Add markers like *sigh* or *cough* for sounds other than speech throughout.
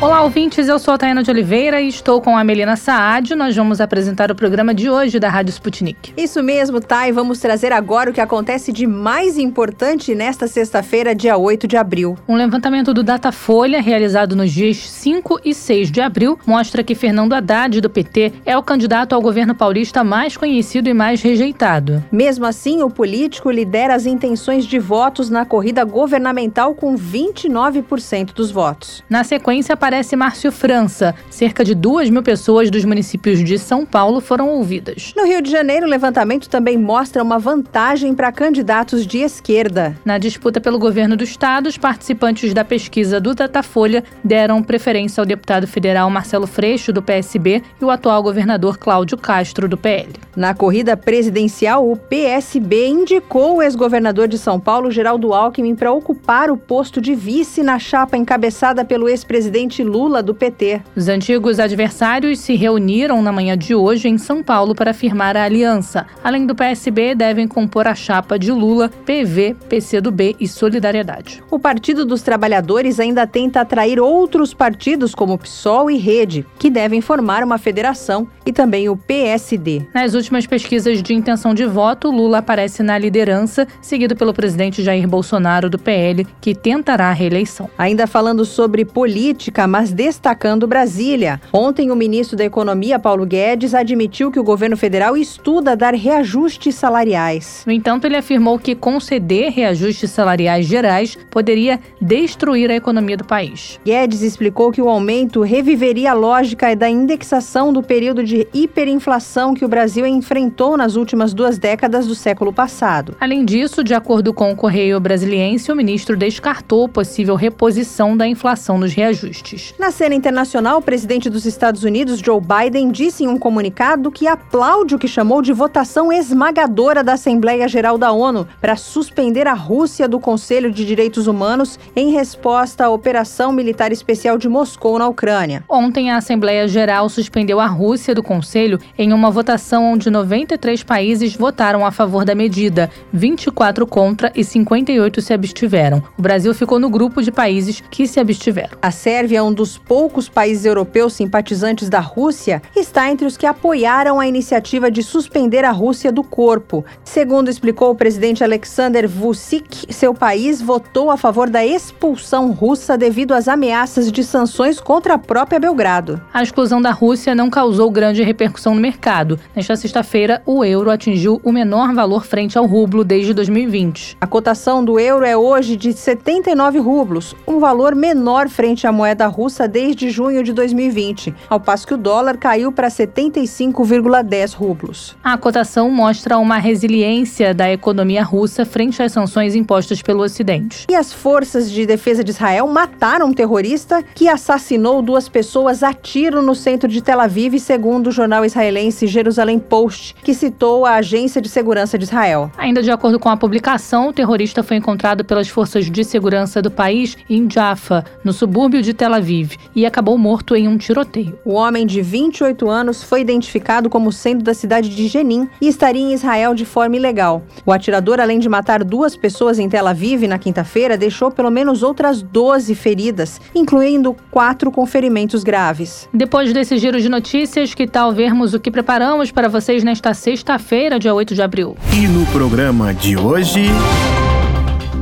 Olá, ouvintes. Eu sou a Tayana de Oliveira e estou com a Melina Saad. Nós vamos apresentar o programa de hoje da Rádio Sputnik. Isso mesmo, Thay. Vamos trazer agora o que acontece de mais importante nesta sexta-feira, dia 8 de abril. Um levantamento do Datafolha, realizado nos dias 5 e 6 de abril, mostra que Fernando Haddad, do PT, é o candidato ao governo paulista mais conhecido e mais rejeitado. Mesmo assim, o político lidera as intenções de votos na corrida governamental com 29% dos votos. Na sequência, aparece Márcio França. Cerca de duas mil pessoas dos municípios de São Paulo foram ouvidas. No Rio de Janeiro, o levantamento também mostra uma vantagem para candidatos de esquerda. Na disputa pelo governo do estado, os participantes da pesquisa do Datafolha deram preferência ao deputado federal Marcelo Freixo, do PSB, e o atual governador Cláudio Castro, do PL. Na corrida presidencial, o PSB indicou o ex-governador de São Paulo, Geraldo Alckmin, para ocupar o posto de vice na chapa encabeçada pelo ex-presidente presidente Lula do PT. Os antigos adversários se reuniram na manhã de hoje em São Paulo para firmar a aliança. Além do PSB, devem compor a chapa de Lula, PV, PCdoB e Solidariedade. O Partido dos Trabalhadores ainda tenta atrair outros partidos como PSOL e Rede, que devem formar uma federação, e também o PSD. Nas últimas pesquisas de intenção de voto, Lula aparece na liderança, seguido pelo presidente Jair Bolsonaro do PL, que tentará a reeleição. Ainda falando sobre política, mas destacando Brasília. Ontem, o ministro da Economia, Paulo Guedes, admitiu que o governo federal estuda dar reajustes salariais. No entanto, ele afirmou que conceder reajustes salariais gerais poderia destruir a economia do país. Guedes explicou que o aumento reviveria a lógica da indexação do período de hiperinflação que o Brasil enfrentou nas últimas duas décadas do século passado. Além disso, de acordo com o Correio Brasiliense, o ministro descartou possível reposição da inflação nos reajustes. Na cena internacional, o presidente dos Estados Unidos, Joe Biden, disse em um comunicado que aplaude o que chamou de votação esmagadora da Assembleia Geral da ONU para suspender a Rússia do Conselho de Direitos Humanos em resposta à operação militar especial de Moscou na Ucrânia. Ontem, a Assembleia Geral suspendeu a Rússia do Conselho em uma votação onde 93 países votaram a favor da medida, 24 contra e 58 se abstiveram. O Brasil ficou no grupo de países que se abstiveram. A Sérvia um dos poucos países europeus simpatizantes da Rússia, está entre os que apoiaram a iniciativa de suspender a Rússia do corpo. Segundo explicou o presidente Alexander Vucic, seu país votou a favor da expulsão russa devido às ameaças de sanções contra a própria Belgrado. A exclusão da Rússia não causou grande repercussão no mercado. Nesta sexta-feira, o euro atingiu o menor valor frente ao rublo desde 2020. A cotação do euro é hoje de 79 rublos, um valor menor frente à moeda russa desde junho de 2020, ao passo que o dólar caiu para 75,10 rublos. A cotação mostra uma resiliência da economia russa frente às sanções impostas pelo Ocidente. E as forças de defesa de Israel mataram um terrorista que assassinou duas pessoas a tiro no centro de Tel Aviv, segundo o jornal israelense Jerusalém Post, que citou a Agência de Segurança de Israel. Ainda de acordo com a publicação, o terrorista foi encontrado pelas forças de segurança do país em Jaffa, no subúrbio de Tel Aviv. Aviv e acabou morto em um tiroteio. O homem de 28 anos foi identificado como sendo da cidade de Jenin e estaria em Israel de forma ilegal. O atirador, além de matar duas pessoas em Tel Aviv na quinta-feira, deixou pelo menos outras 12 feridas, incluindo quatro com ferimentos graves. Depois desse giro de notícias, que tal vermos o que preparamos para vocês nesta sexta-feira, dia 8 de abril? E no programa de hoje.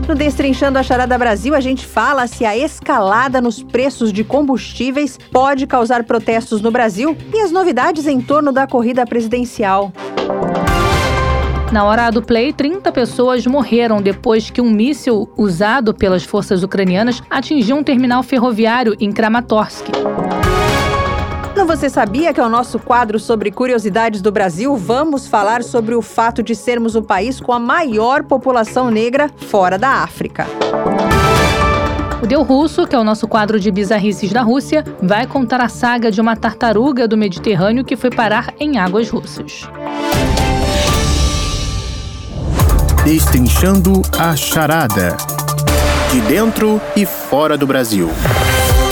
No Destrinchando a Charada Brasil, a gente fala se a escalada nos preços de combustíveis pode causar protestos no Brasil e as novidades em torno da corrida presidencial. Na hora do play, 30 pessoas morreram depois que um míssil usado pelas forças ucranianas atingiu um terminal ferroviário em Kramatorsk. No Você Sabia, que é o nosso quadro sobre curiosidades do Brasil, vamos falar sobre o fato de sermos o país com a maior população negra fora da África. O Deu Russo, que é o nosso quadro de bizarrices da Rússia, vai contar a saga de uma tartaruga do Mediterrâneo que foi parar em águas russas. Destrinchando a charada. De dentro e fora do Brasil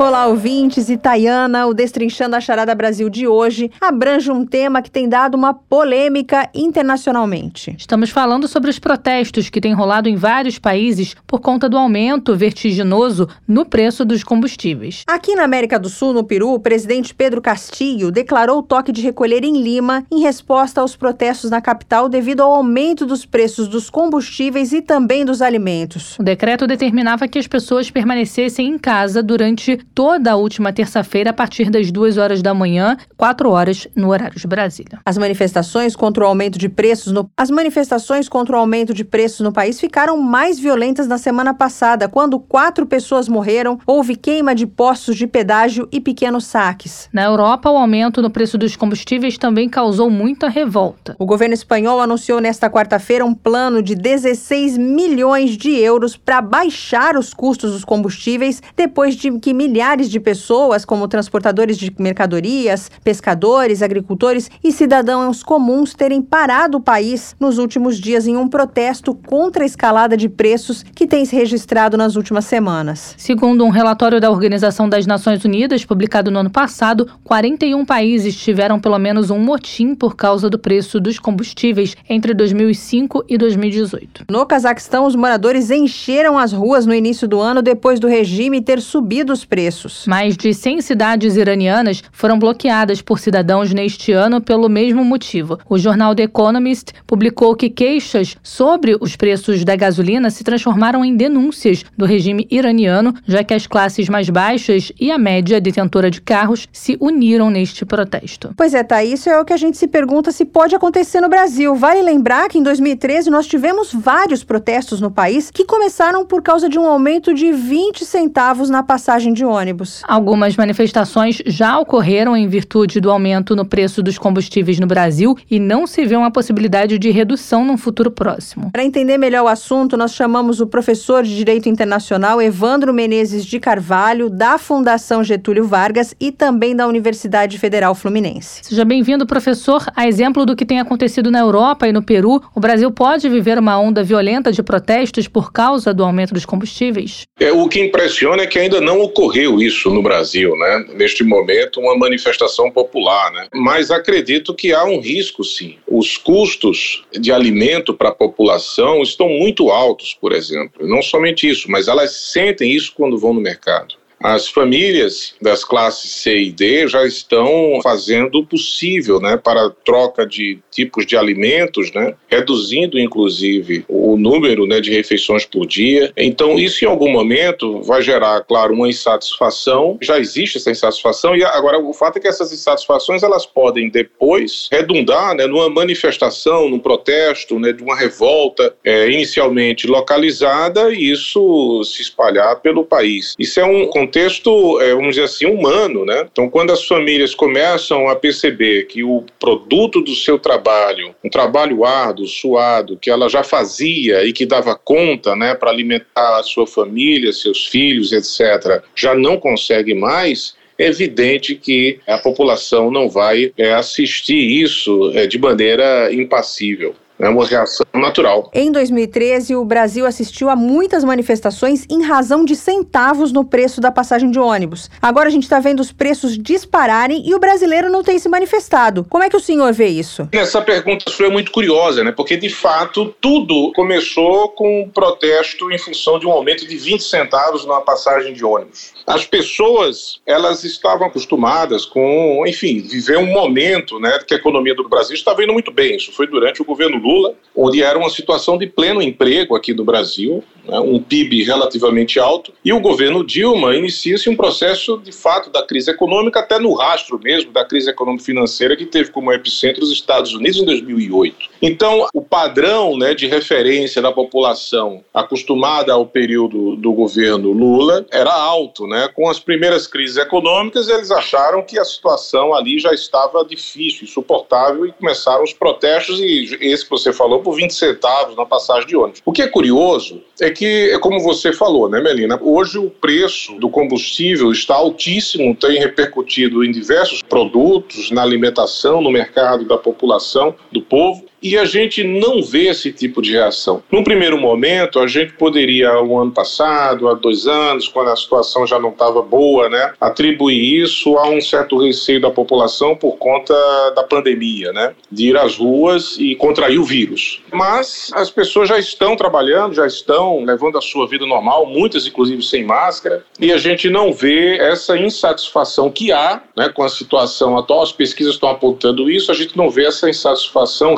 Olá, ouvintes. Itaiana, o Destrinchando a Charada Brasil de hoje abrange um tema que tem dado uma polêmica internacionalmente. Estamos falando sobre os protestos que têm rolado em vários países por conta do aumento vertiginoso no preço dos combustíveis. Aqui na América do Sul, no Peru, o presidente Pedro Castillo declarou o toque de recolher em Lima em resposta aos protestos na capital devido ao aumento dos preços dos combustíveis e também dos alimentos. O decreto determinava que as pessoas permanecessem em casa durante toda a última terça-feira, a partir das duas horas da manhã, quatro horas no horário de Brasília. As manifestações contra o aumento de preços no... As manifestações contra o aumento de preços no país ficaram mais violentas na semana passada, quando quatro pessoas morreram, houve queima de postos de pedágio e pequenos saques. Na Europa, o aumento no preço dos combustíveis também causou muita revolta. O governo espanhol anunciou nesta quarta-feira um plano de 16 milhões de euros para baixar os custos dos combustíveis depois de que milhares milhares de pessoas, como transportadores de mercadorias, pescadores, agricultores e cidadãos comuns, terem parado o país nos últimos dias em um protesto contra a escalada de preços que tem se registrado nas últimas semanas. Segundo um relatório da Organização das Nações Unidas, publicado no ano passado, 41 países tiveram pelo menos um motim por causa do preço dos combustíveis entre 2005 e 2018. No Cazaquistão, os moradores encheram as ruas no início do ano depois do regime ter subido os preços preços. Mais de 100 cidades iranianas foram bloqueadas por cidadãos neste ano pelo mesmo motivo. O jornal The Economist publicou que queixas sobre os preços da gasolina se transformaram em denúncias do regime iraniano, já que as classes mais baixas e a média detentora de carros se uniram neste protesto. Pois é, tá. Isso é o que a gente se pergunta se pode acontecer no Brasil. Vale lembrar que em 2013 nós tivemos vários protestos no país que começaram por causa de um aumento de 20 centavos na passagem de ônibus ônibus. Algumas manifestações já ocorreram em virtude do aumento no preço dos combustíveis no Brasil e não se vê uma possibilidade de redução num futuro próximo. Para entender melhor o assunto, nós chamamos o professor de Direito Internacional Evandro Menezes de Carvalho, da Fundação Getúlio Vargas e também da Universidade Federal Fluminense. Seja bem-vindo, professor. A exemplo do que tem acontecido na Europa e no Peru, o Brasil pode viver uma onda violenta de protestos por causa do aumento dos combustíveis? É, o que impressiona é que ainda não ocorreu isso no Brasil, né? Neste momento, uma manifestação popular, né? Mas acredito que há um risco, sim. Os custos de alimento para a população estão muito altos, por exemplo. Não somente isso, mas elas sentem isso quando vão no mercado. As famílias das classes C e D já estão fazendo o possível né, para troca de tipos de alimentos, né, reduzindo inclusive o número né, de refeições por dia. Então, isso em algum momento vai gerar, claro, uma insatisfação. Já existe essa insatisfação, e agora o fato é que essas insatisfações elas podem depois redundar né, numa manifestação, num protesto, né, de uma revolta é, inicialmente localizada e isso se espalhar pelo país. Isso é um contexto, é, vamos dizer assim, humano, né? Então, quando as famílias começam a perceber que o produto do seu trabalho, um trabalho árduo, suado, que ela já fazia e que dava conta, né, para alimentar a sua família, seus filhos, etc., já não consegue mais, é evidente que a população não vai é, assistir isso é, de maneira impassível. É uma reação natural. Em 2013, o Brasil assistiu a muitas manifestações em razão de centavos no preço da passagem de ônibus. Agora a gente está vendo os preços dispararem e o brasileiro não tem se manifestado. Como é que o senhor vê isso? Essa pergunta foi muito curiosa, né? Porque de fato tudo começou com um protesto em função de um aumento de 20 centavos numa passagem de ônibus. As pessoas, elas estavam acostumadas com, enfim, viver um momento, né, que a economia do Brasil estava indo muito bem. Isso foi durante o governo Lula Lula, onde era uma situação de pleno emprego aqui no Brasil, né, um PIB relativamente alto, e o governo Dilma inicia-se um processo, de fato, da crise econômica, até no rastro mesmo da crise econômico-financeira que teve como epicentro os Estados Unidos em 2008. Então, o padrão né, de referência da população acostumada ao período do governo Lula era alto. Né? Com as primeiras crises econômicas, eles acharam que a situação ali já estava difícil, insuportável, e começaram os protestos, e esse você falou, por 20 centavos na passagem de ônibus. O que é curioso é que, é como você falou, né, Melina? Hoje o preço do combustível está altíssimo, tem repercutido em diversos produtos, na alimentação, no mercado da população, do povo. E a gente não vê esse tipo de reação. Num primeiro momento, a gente poderia, o ano passado, há dois anos, quando a situação já não estava boa, né, atribuir isso a um certo receio da população por conta da pandemia, né, de ir às ruas e contrair o vírus. Mas as pessoas já estão trabalhando, já estão levando a sua vida normal, muitas inclusive sem máscara, e a gente não vê essa insatisfação que há né, com a situação atual. As pesquisas estão apontando isso, a gente não vê essa insatisfação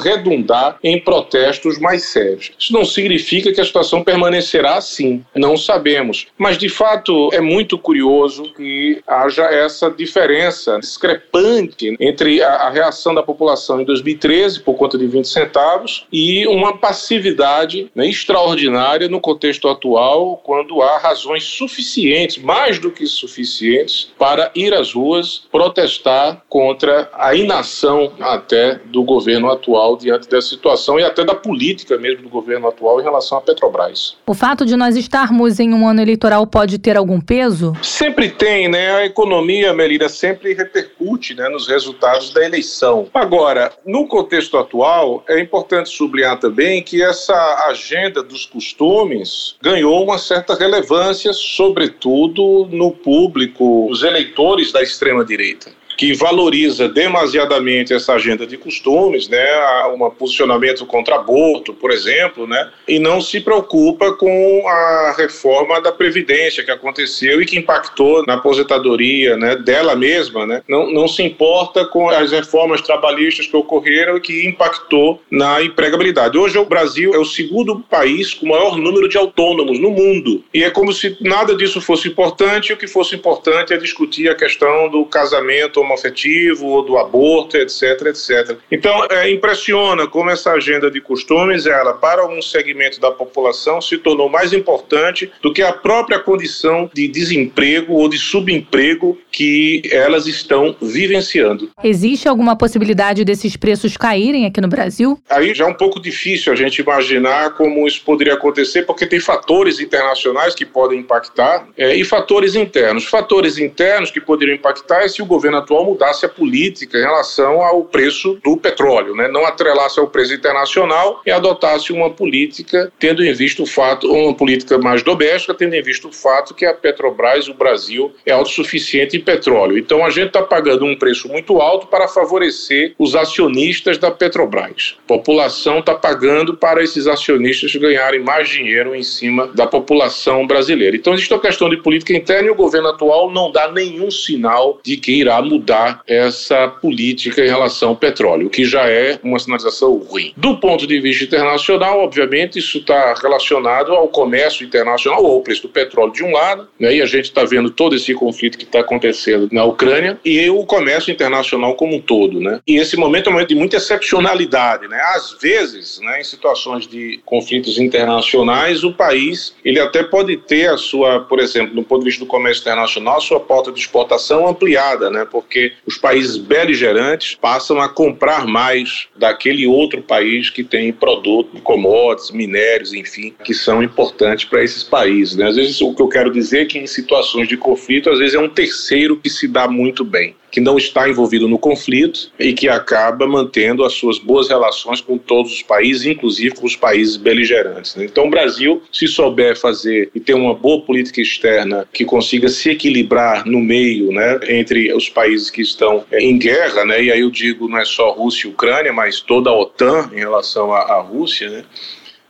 em protestos mais sérios. Isso não significa que a situação permanecerá assim, não sabemos. Mas, de fato, é muito curioso que haja essa diferença discrepante entre a, a reação da população em 2013, por conta de 20 centavos, e uma passividade né, extraordinária no contexto atual, quando há razões suficientes, mais do que suficientes, para ir às ruas protestar contra a inação até do governo atual diante dessa situação e até da política mesmo do governo atual em relação à Petrobras. O fato de nós estarmos em um ano eleitoral pode ter algum peso? Sempre tem, né? A economia, Melira, sempre repercute né, nos resultados da eleição. Agora, no contexto atual, é importante sublinhar também que essa agenda dos costumes ganhou uma certa relevância, sobretudo no público, os eleitores da extrema-direita que valoriza demasiadamente essa agenda de costumes, né, um posicionamento contra aborto, por exemplo, né, e não se preocupa com a reforma da previdência que aconteceu e que impactou na aposentadoria, né, dela mesma, né, não, não se importa com as reformas trabalhistas que ocorreram e que impactou na empregabilidade. Hoje o Brasil é o segundo país com maior número de autônomos no mundo e é como se nada disso fosse importante. O que fosse importante é discutir a questão do casamento homoafetivo ou do aborto, etc, etc. Então, é, impressiona como essa agenda de costumes, ela, para um segmento da população, se tornou mais importante do que a própria condição de desemprego ou de subemprego que elas estão vivenciando. Existe alguma possibilidade desses preços caírem aqui no Brasil? Aí já é um pouco difícil a gente imaginar como isso poderia acontecer, porque tem fatores internacionais que podem impactar é, e fatores internos. Fatores internos que poderiam impactar é se o governo atual mudasse a política em relação ao preço do petróleo, né? não atrelasse ao preço internacional e adotasse uma política tendo em vista o fato, uma política mais doméstica, tendo em vista o fato que a Petrobras, o Brasil, é autossuficiente em petróleo. Então a gente está pagando um preço muito alto para favorecer os acionistas da Petrobras. A população está pagando para esses acionistas ganharem mais dinheiro em cima da população brasileira. Então existe uma questão de política interna e o governo atual não dá nenhum sinal de que irá mudar mudar essa política em relação ao petróleo, que já é uma sinalização ruim. Do ponto de vista internacional, obviamente, isso está relacionado ao comércio internacional ou ao preço do petróleo de um lado, né, e a gente está vendo todo esse conflito que está acontecendo na Ucrânia, e o comércio internacional como um todo. Né? E esse momento é um momento de muita excepcionalidade. Né? Às vezes, né, em situações de conflitos internacionais, o país ele até pode ter a sua, por exemplo, do ponto de vista do comércio internacional, a sua porta de exportação ampliada, né? porque porque os países beligerantes passam a comprar mais daquele outro país que tem produto, commodities, minérios, enfim, que são importantes para esses países. Né? Às vezes, o que eu quero dizer é que em situações de conflito, às vezes é um terceiro que se dá muito bem que não está envolvido no conflito e que acaba mantendo as suas boas relações com todos os países, inclusive com os países beligerantes. Né? Então, o Brasil, se souber fazer e ter uma boa política externa que consiga se equilibrar no meio, né, entre os países que estão é, em guerra, né, e aí eu digo não é só Rússia e Ucrânia, mas toda a OTAN em relação à, à Rússia, né,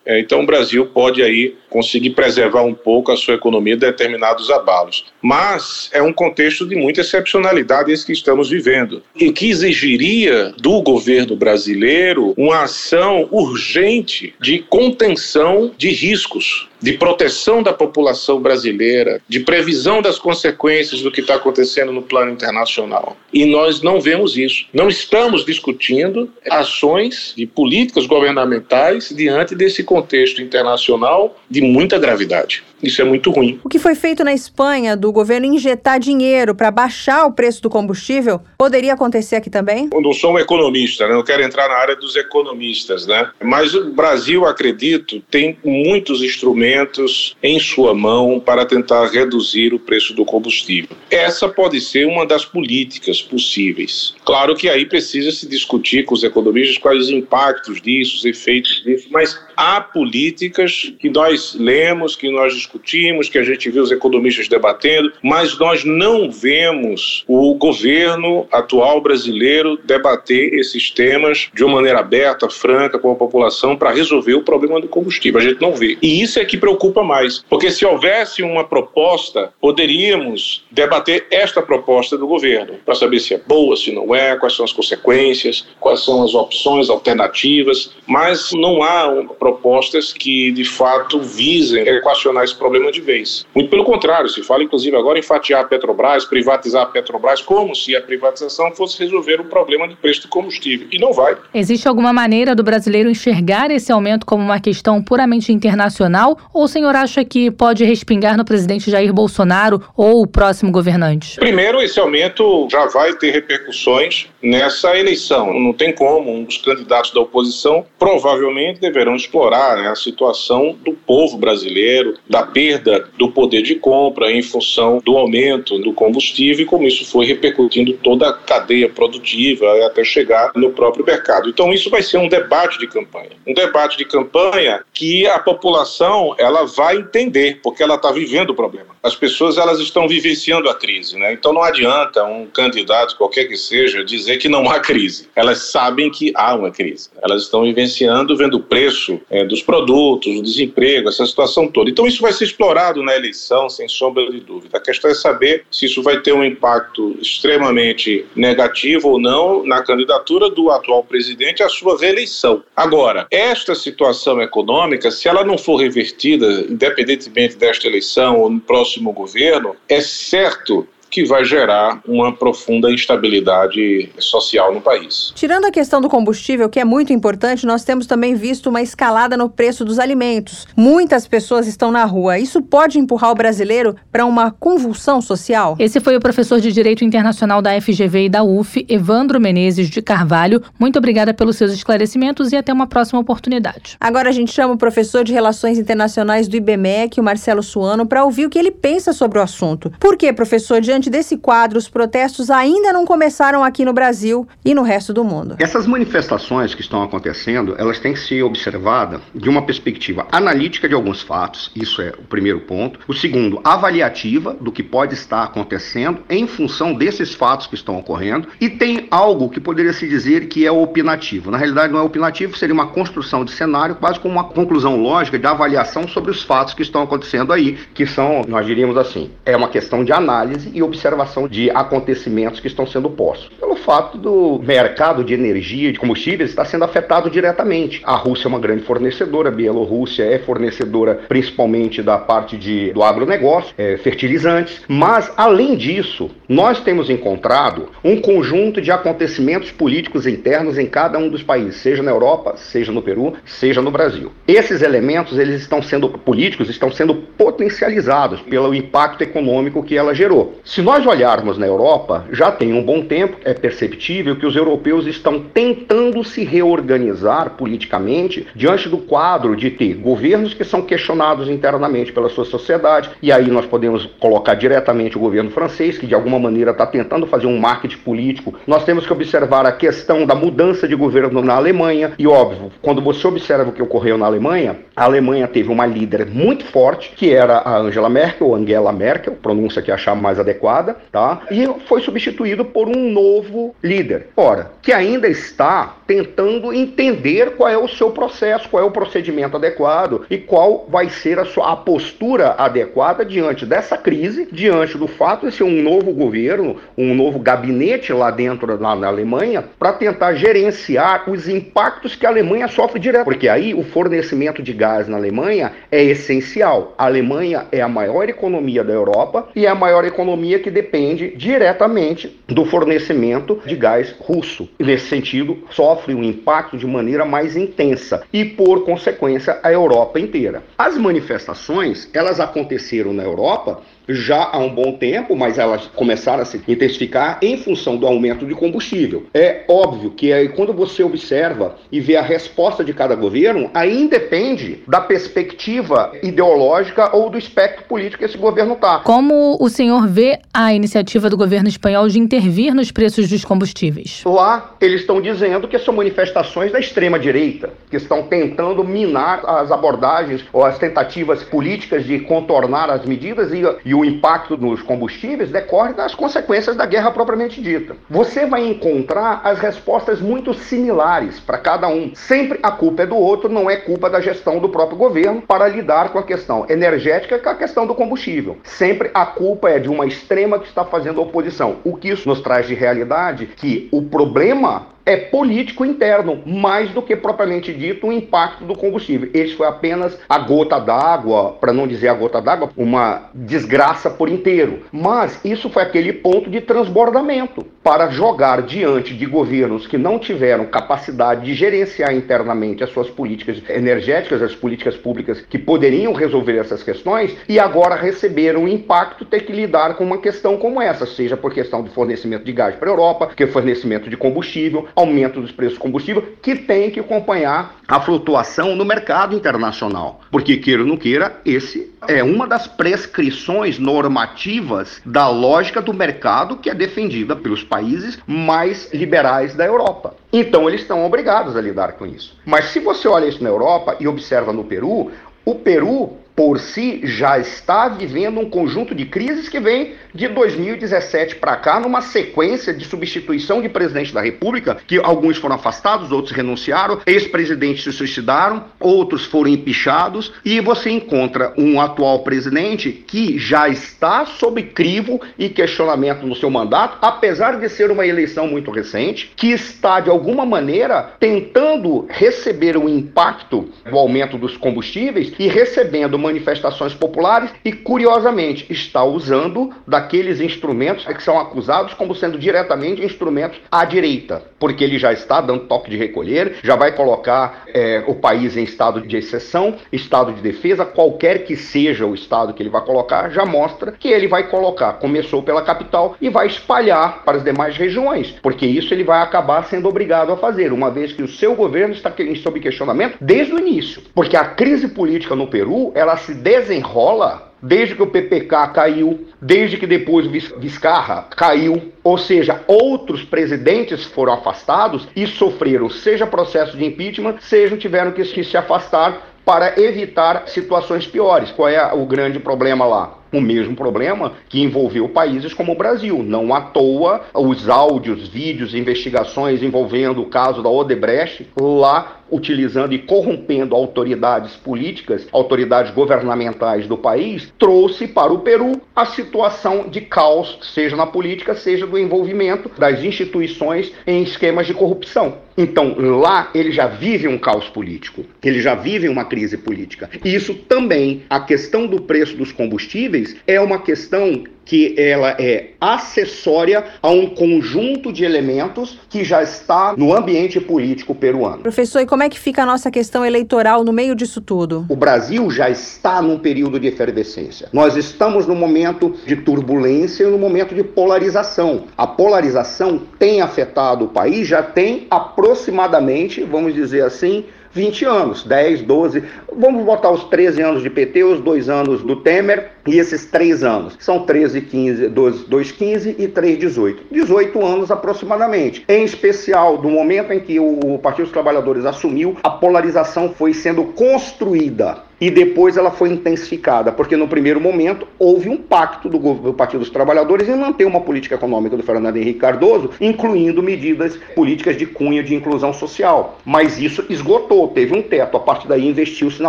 então o Brasil pode aí conseguir preservar um pouco a sua economia de determinados abalos. Mas é um contexto de muita excepcionalidade esse que estamos vivendo e que exigiria do governo brasileiro uma ação urgente de contenção de riscos de proteção da população brasileira, de previsão das consequências do que está acontecendo no plano internacional. E nós não vemos isso. Não estamos discutindo ações de políticas governamentais diante desse contexto internacional de muita gravidade. Isso é muito ruim. O que foi feito na Espanha do governo injetar dinheiro para baixar o preço do combustível poderia acontecer aqui também? Eu não sou um economista, né? não quero entrar na área dos economistas, né? Mas o Brasil, acredito, tem muitos instrumentos em sua mão para tentar reduzir o preço do combustível. Essa pode ser uma das políticas possíveis. Claro que aí precisa se discutir com os economistas quais os impactos disso, os efeitos disso, mas há políticas que nós lemos, que nós discutimos, que a gente vê os economistas debatendo, mas nós não vemos o governo atual brasileiro debater esses temas de uma maneira aberta, franca com a população para resolver o problema do combustível. A gente não vê. E isso é que preocupa mais, porque se houvesse uma proposta, poderíamos debater esta proposta do governo para saber se é boa, se não é, quais são as consequências, quais são as opções alternativas, mas não há propostas que de fato visem equacionar esse problema de vez. Muito pelo contrário, se fala inclusive agora em fatiar a Petrobras, privatizar a Petrobras, como se a privatização fosse resolver o problema do preço do combustível. E não vai. Existe alguma maneira do brasileiro enxergar esse aumento como uma questão puramente internacional? Ou o senhor acha que pode respingar no presidente Jair Bolsonaro ou o próximo governante? Primeiro, esse aumento já vai ter repercussões nessa eleição. Não tem como. Um dos candidatos da oposição provavelmente deverão explorar né, a situação do povo brasileiro, da perda do poder de compra em função do aumento do combustível e como isso foi repercutindo toda a cadeia produtiva até chegar no próprio mercado. Então isso vai ser um debate de campanha, um debate de campanha que a população ela vai entender porque ela está vivendo o problema. As pessoas elas estão vivenciando a crise, né? Então não adianta um candidato qualquer que seja dizer que não há crise. Elas sabem que há uma crise. Elas estão vivenciando, vendo o preço é, dos produtos, o desemprego, essa situação toda. Então isso vai ser explorado na eleição, sem sombra de dúvida. A questão é saber se isso vai ter um impacto extremamente negativo ou não na candidatura do atual presidente à sua reeleição. Agora, esta situação econômica, se ela não for revertida, independentemente desta eleição ou no próximo governo, é certo que vai gerar uma profunda instabilidade social no país. Tirando a questão do combustível, que é muito importante, nós temos também visto uma escalada no preço dos alimentos. Muitas pessoas estão na rua. Isso pode empurrar o brasileiro para uma convulsão social? Esse foi o professor de Direito Internacional da FGV e da UF, Evandro Menezes de Carvalho. Muito obrigada pelos seus esclarecimentos e até uma próxima oportunidade. Agora a gente chama o professor de Relações Internacionais do IBMEC, o Marcelo Suano, para ouvir o que ele pensa sobre o assunto. Por que, professor, diante Diante desse quadro, os protestos ainda não começaram aqui no Brasil e no resto do mundo. Essas manifestações que estão acontecendo, elas têm que ser observadas de uma perspectiva analítica de alguns fatos, isso é o primeiro ponto. O segundo, avaliativa do que pode estar acontecendo em função desses fatos que estão ocorrendo. E tem algo que poderia se dizer que é opinativo. Na realidade, não é opinativo, seria uma construção de cenário, quase como uma conclusão lógica de avaliação sobre os fatos que estão acontecendo aí, que são, nós diríamos assim, é uma questão de análise e observação de acontecimentos que estão sendo postos. Pelo fato do mercado de energia, de combustíveis, estar sendo afetado diretamente. A Rússia é uma grande fornecedora, a Bielorrússia é fornecedora principalmente da parte de, do agronegócio, é, fertilizantes. Mas, além disso, nós temos encontrado um conjunto de acontecimentos políticos internos em cada um dos países, seja na Europa, seja no Peru, seja no Brasil. Esses elementos, eles estão sendo políticos, estão sendo potencializados pelo impacto econômico que ela gerou. Se nós olharmos na Europa, já tem um bom tempo, é perceptível que os europeus estão tentando se reorganizar politicamente diante do quadro de ter governos que são questionados internamente pela sua sociedade, e aí nós podemos colocar diretamente o governo francês, que de alguma maneira está tentando fazer um marketing político. Nós temos que observar a questão da mudança de governo na Alemanha, e óbvio, quando você observa o que ocorreu na Alemanha, a Alemanha teve uma líder muito forte, que era a Angela Merkel, Angela Merkel, pronúncia que achar mais adequada adequada, tá? E foi substituído por um novo líder. Ora, que ainda está tentando entender qual é o seu processo, qual é o procedimento adequado e qual vai ser a sua a postura adequada diante dessa crise, diante do fato de ser um novo governo, um novo gabinete lá dentro lá na Alemanha, para tentar gerenciar os impactos que a Alemanha sofre direto. Porque aí o fornecimento de gás na Alemanha é essencial. A Alemanha é a maior economia da Europa e é a maior economia economia que depende diretamente do fornecimento de gás russo. Nesse sentido, sofre um impacto de maneira mais intensa e, por consequência, a Europa inteira. As manifestações, elas aconteceram na Europa já há um bom tempo, mas elas começaram a se intensificar em função do aumento de combustível. É óbvio que aí, quando você observa e vê a resposta de cada governo, aí depende da perspectiva ideológica ou do espectro político que esse governo está. Como o senhor vê a iniciativa do governo espanhol de intervir nos preços dos combustíveis? Lá, eles estão dizendo que são manifestações da extrema-direita, que estão tentando minar as abordagens ou as tentativas políticas de contornar as medidas e, e o impacto nos combustíveis decorre das consequências da guerra propriamente dita. Você vai encontrar as respostas muito similares para cada um. Sempre a culpa é do outro, não é culpa da gestão do próprio governo para lidar com a questão energética com a questão do combustível. Sempre a culpa é de uma extrema que está fazendo oposição. O que isso nos traz de realidade que o problema é político interno, mais do que propriamente dito o impacto do combustível. Esse foi apenas a gota d'água, para não dizer a gota d'água, uma desgraça por inteiro. Mas isso foi aquele ponto de transbordamento para jogar diante de governos que não tiveram capacidade de gerenciar internamente as suas políticas energéticas, as políticas públicas que poderiam resolver essas questões e agora receberam o impacto ter que lidar com uma questão como essa, seja por questão de fornecimento de gás para a Europa, que é fornecimento de combustível, aumento dos preços do combustível, que tem que acompanhar a flutuação no mercado internacional. Porque, queira ou não queira, esse é uma das prescrições normativas da lógica do mercado que é defendida pelos países mais liberais da Europa. Então, eles estão obrigados a lidar com isso. Mas se você olha isso na Europa e observa no Peru, o Peru por si já está vivendo um conjunto de crises que vem de 2017 para cá, numa sequência de substituição de presidente da República, que alguns foram afastados, outros renunciaram, ex-presidentes se suicidaram, outros foram empichados, e você encontra um atual presidente que já está sob crivo e questionamento no seu mandato, apesar de ser uma eleição muito recente, que está de alguma maneira tentando receber o impacto do aumento dos combustíveis e recebendo manifestações populares e, curiosamente, está usando daqueles instrumentos que são acusados como sendo diretamente instrumentos à direita, porque ele já está dando toque de recolher, já vai colocar é, o país em estado de exceção, estado de defesa, qualquer que seja o estado que ele vai colocar, já mostra que ele vai colocar, começou pela capital e vai espalhar para as demais regiões, porque isso ele vai acabar sendo obrigado a fazer, uma vez que o seu governo está sob questionamento desde o início, porque a crise política no Peru, ela se desenrola desde que o PPK caiu, desde que depois o Viscarra caiu, ou seja, outros presidentes foram afastados e sofreram seja processo de impeachment, seja tiveram que se afastar para evitar situações piores. Qual é o grande problema lá? o mesmo problema que envolveu países como o Brasil. Não à toa, os áudios, vídeos, investigações envolvendo o caso da Odebrecht, lá utilizando e corrompendo autoridades políticas, autoridades governamentais do país, trouxe para o Peru a situação de caos, seja na política, seja do envolvimento das instituições em esquemas de corrupção. Então, lá ele já vive um caos político, ele já vive uma crise política. E isso também, a questão do preço dos combustíveis, é uma questão que ela é acessória a um conjunto de elementos que já está no ambiente político peruano. Professor, e como é que fica a nossa questão eleitoral no meio disso tudo? O Brasil já está num período de efervescência. Nós estamos num momento de turbulência e num momento de polarização. A polarização tem afetado o país, já tem aproximadamente, vamos dizer assim, 20 anos, 10, 12, vamos botar os 13 anos de PT, os dois anos do Temer e esses três anos. São 13, 15, 12, 2, 15 e 3, 18. 18 anos aproximadamente. Em especial, do momento em que o Partido dos Trabalhadores assumiu, a polarização foi sendo construída e depois ela foi intensificada, porque no primeiro momento houve um pacto do, do Partido dos Trabalhadores em manter uma política econômica do Fernando Henrique Cardoso, incluindo medidas políticas de cunho de inclusão social. Mas isso esgotou, teve um teto. A partir daí investiu-se na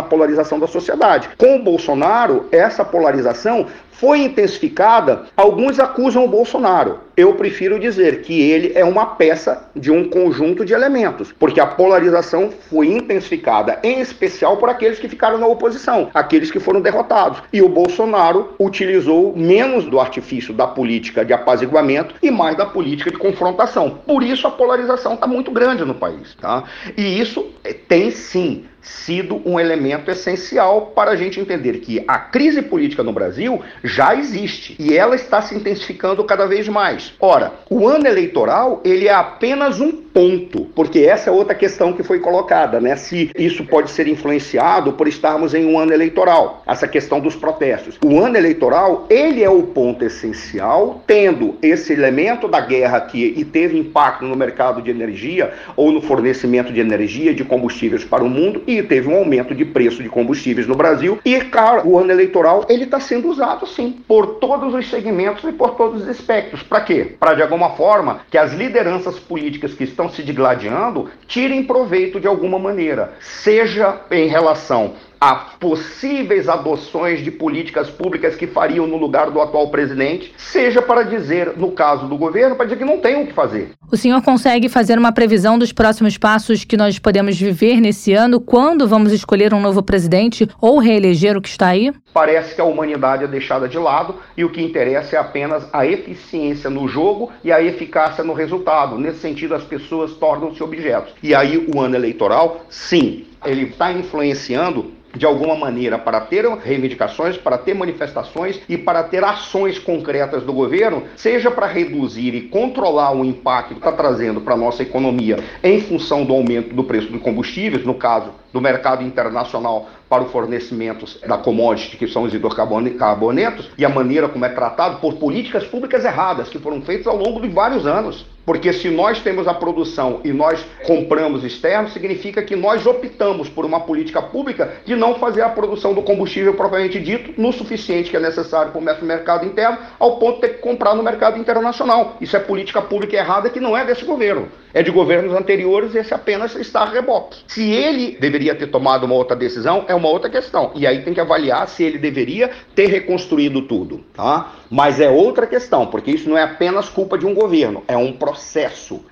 polarização da sociedade. Com o Bolsonaro, essa polarização foi intensificada, alguns acusam o Bolsonaro. Eu prefiro dizer que ele é uma peça de um conjunto de elementos, porque a polarização foi intensificada, em especial por aqueles que ficaram na oposição aqueles que foram derrotados. E o Bolsonaro utilizou menos do artifício da política de apaziguamento e mais da política de confrontação. Por isso a polarização está muito grande no país. Tá? E isso tem sim sido um elemento essencial para a gente entender que a crise política no Brasil já existe e ela está se intensificando cada vez mais. Ora, o ano eleitoral ele é apenas um ponto, porque essa é outra questão que foi colocada, né? Se isso pode ser influenciado por estarmos em um ano eleitoral, essa questão dos protestos. O ano eleitoral ele é o ponto essencial, tendo esse elemento da guerra que e teve impacto no mercado de energia ou no fornecimento de energia de combustíveis para o mundo e teve um aumento de preço de combustíveis no Brasil. E, claro, o ano eleitoral ele está sendo usado, sim, por todos os segmentos e por todos os espectros. Para quê? Para, de alguma forma, que as lideranças políticas que estão se digladiando tirem proveito de alguma maneira, seja em relação a possíveis adoções de políticas públicas que fariam no lugar do atual presidente, seja para dizer, no caso do governo, para dizer que não tem o que fazer. O senhor consegue fazer uma previsão dos próximos passos que nós podemos viver nesse ano? Quando vamos escolher um novo presidente ou reeleger o que está aí? Parece que a humanidade é deixada de lado e o que interessa é apenas a eficiência no jogo e a eficácia no resultado. Nesse sentido, as pessoas tornam-se objetos. E aí, o ano eleitoral, sim, ele está influenciando de alguma maneira para ter reivindicações, para ter manifestações e para ter ações concretas do governo, seja para reduzir e controlar o impacto que está trazendo para a nossa economia em função do aumento do preço dos combustíveis, no caso do mercado internacional para o fornecimento da commodity, que são os hidrocarbonetos, e a maneira como é tratado por políticas públicas erradas que foram feitas ao longo de vários anos. Porque se nós temos a produção e nós compramos externo, significa que nós optamos por uma política pública de não fazer a produção do combustível propriamente dito no suficiente que é necessário para o mercado interno, ao ponto de ter que comprar no mercado internacional. Isso é política pública errada que não é desse governo. É de governos anteriores esse apenas está a reboque. Se ele deveria ter tomado uma outra decisão, é uma outra questão. E aí tem que avaliar se ele deveria ter reconstruído tudo, tá? Mas é outra questão, porque isso não é apenas culpa de um governo, é um processo,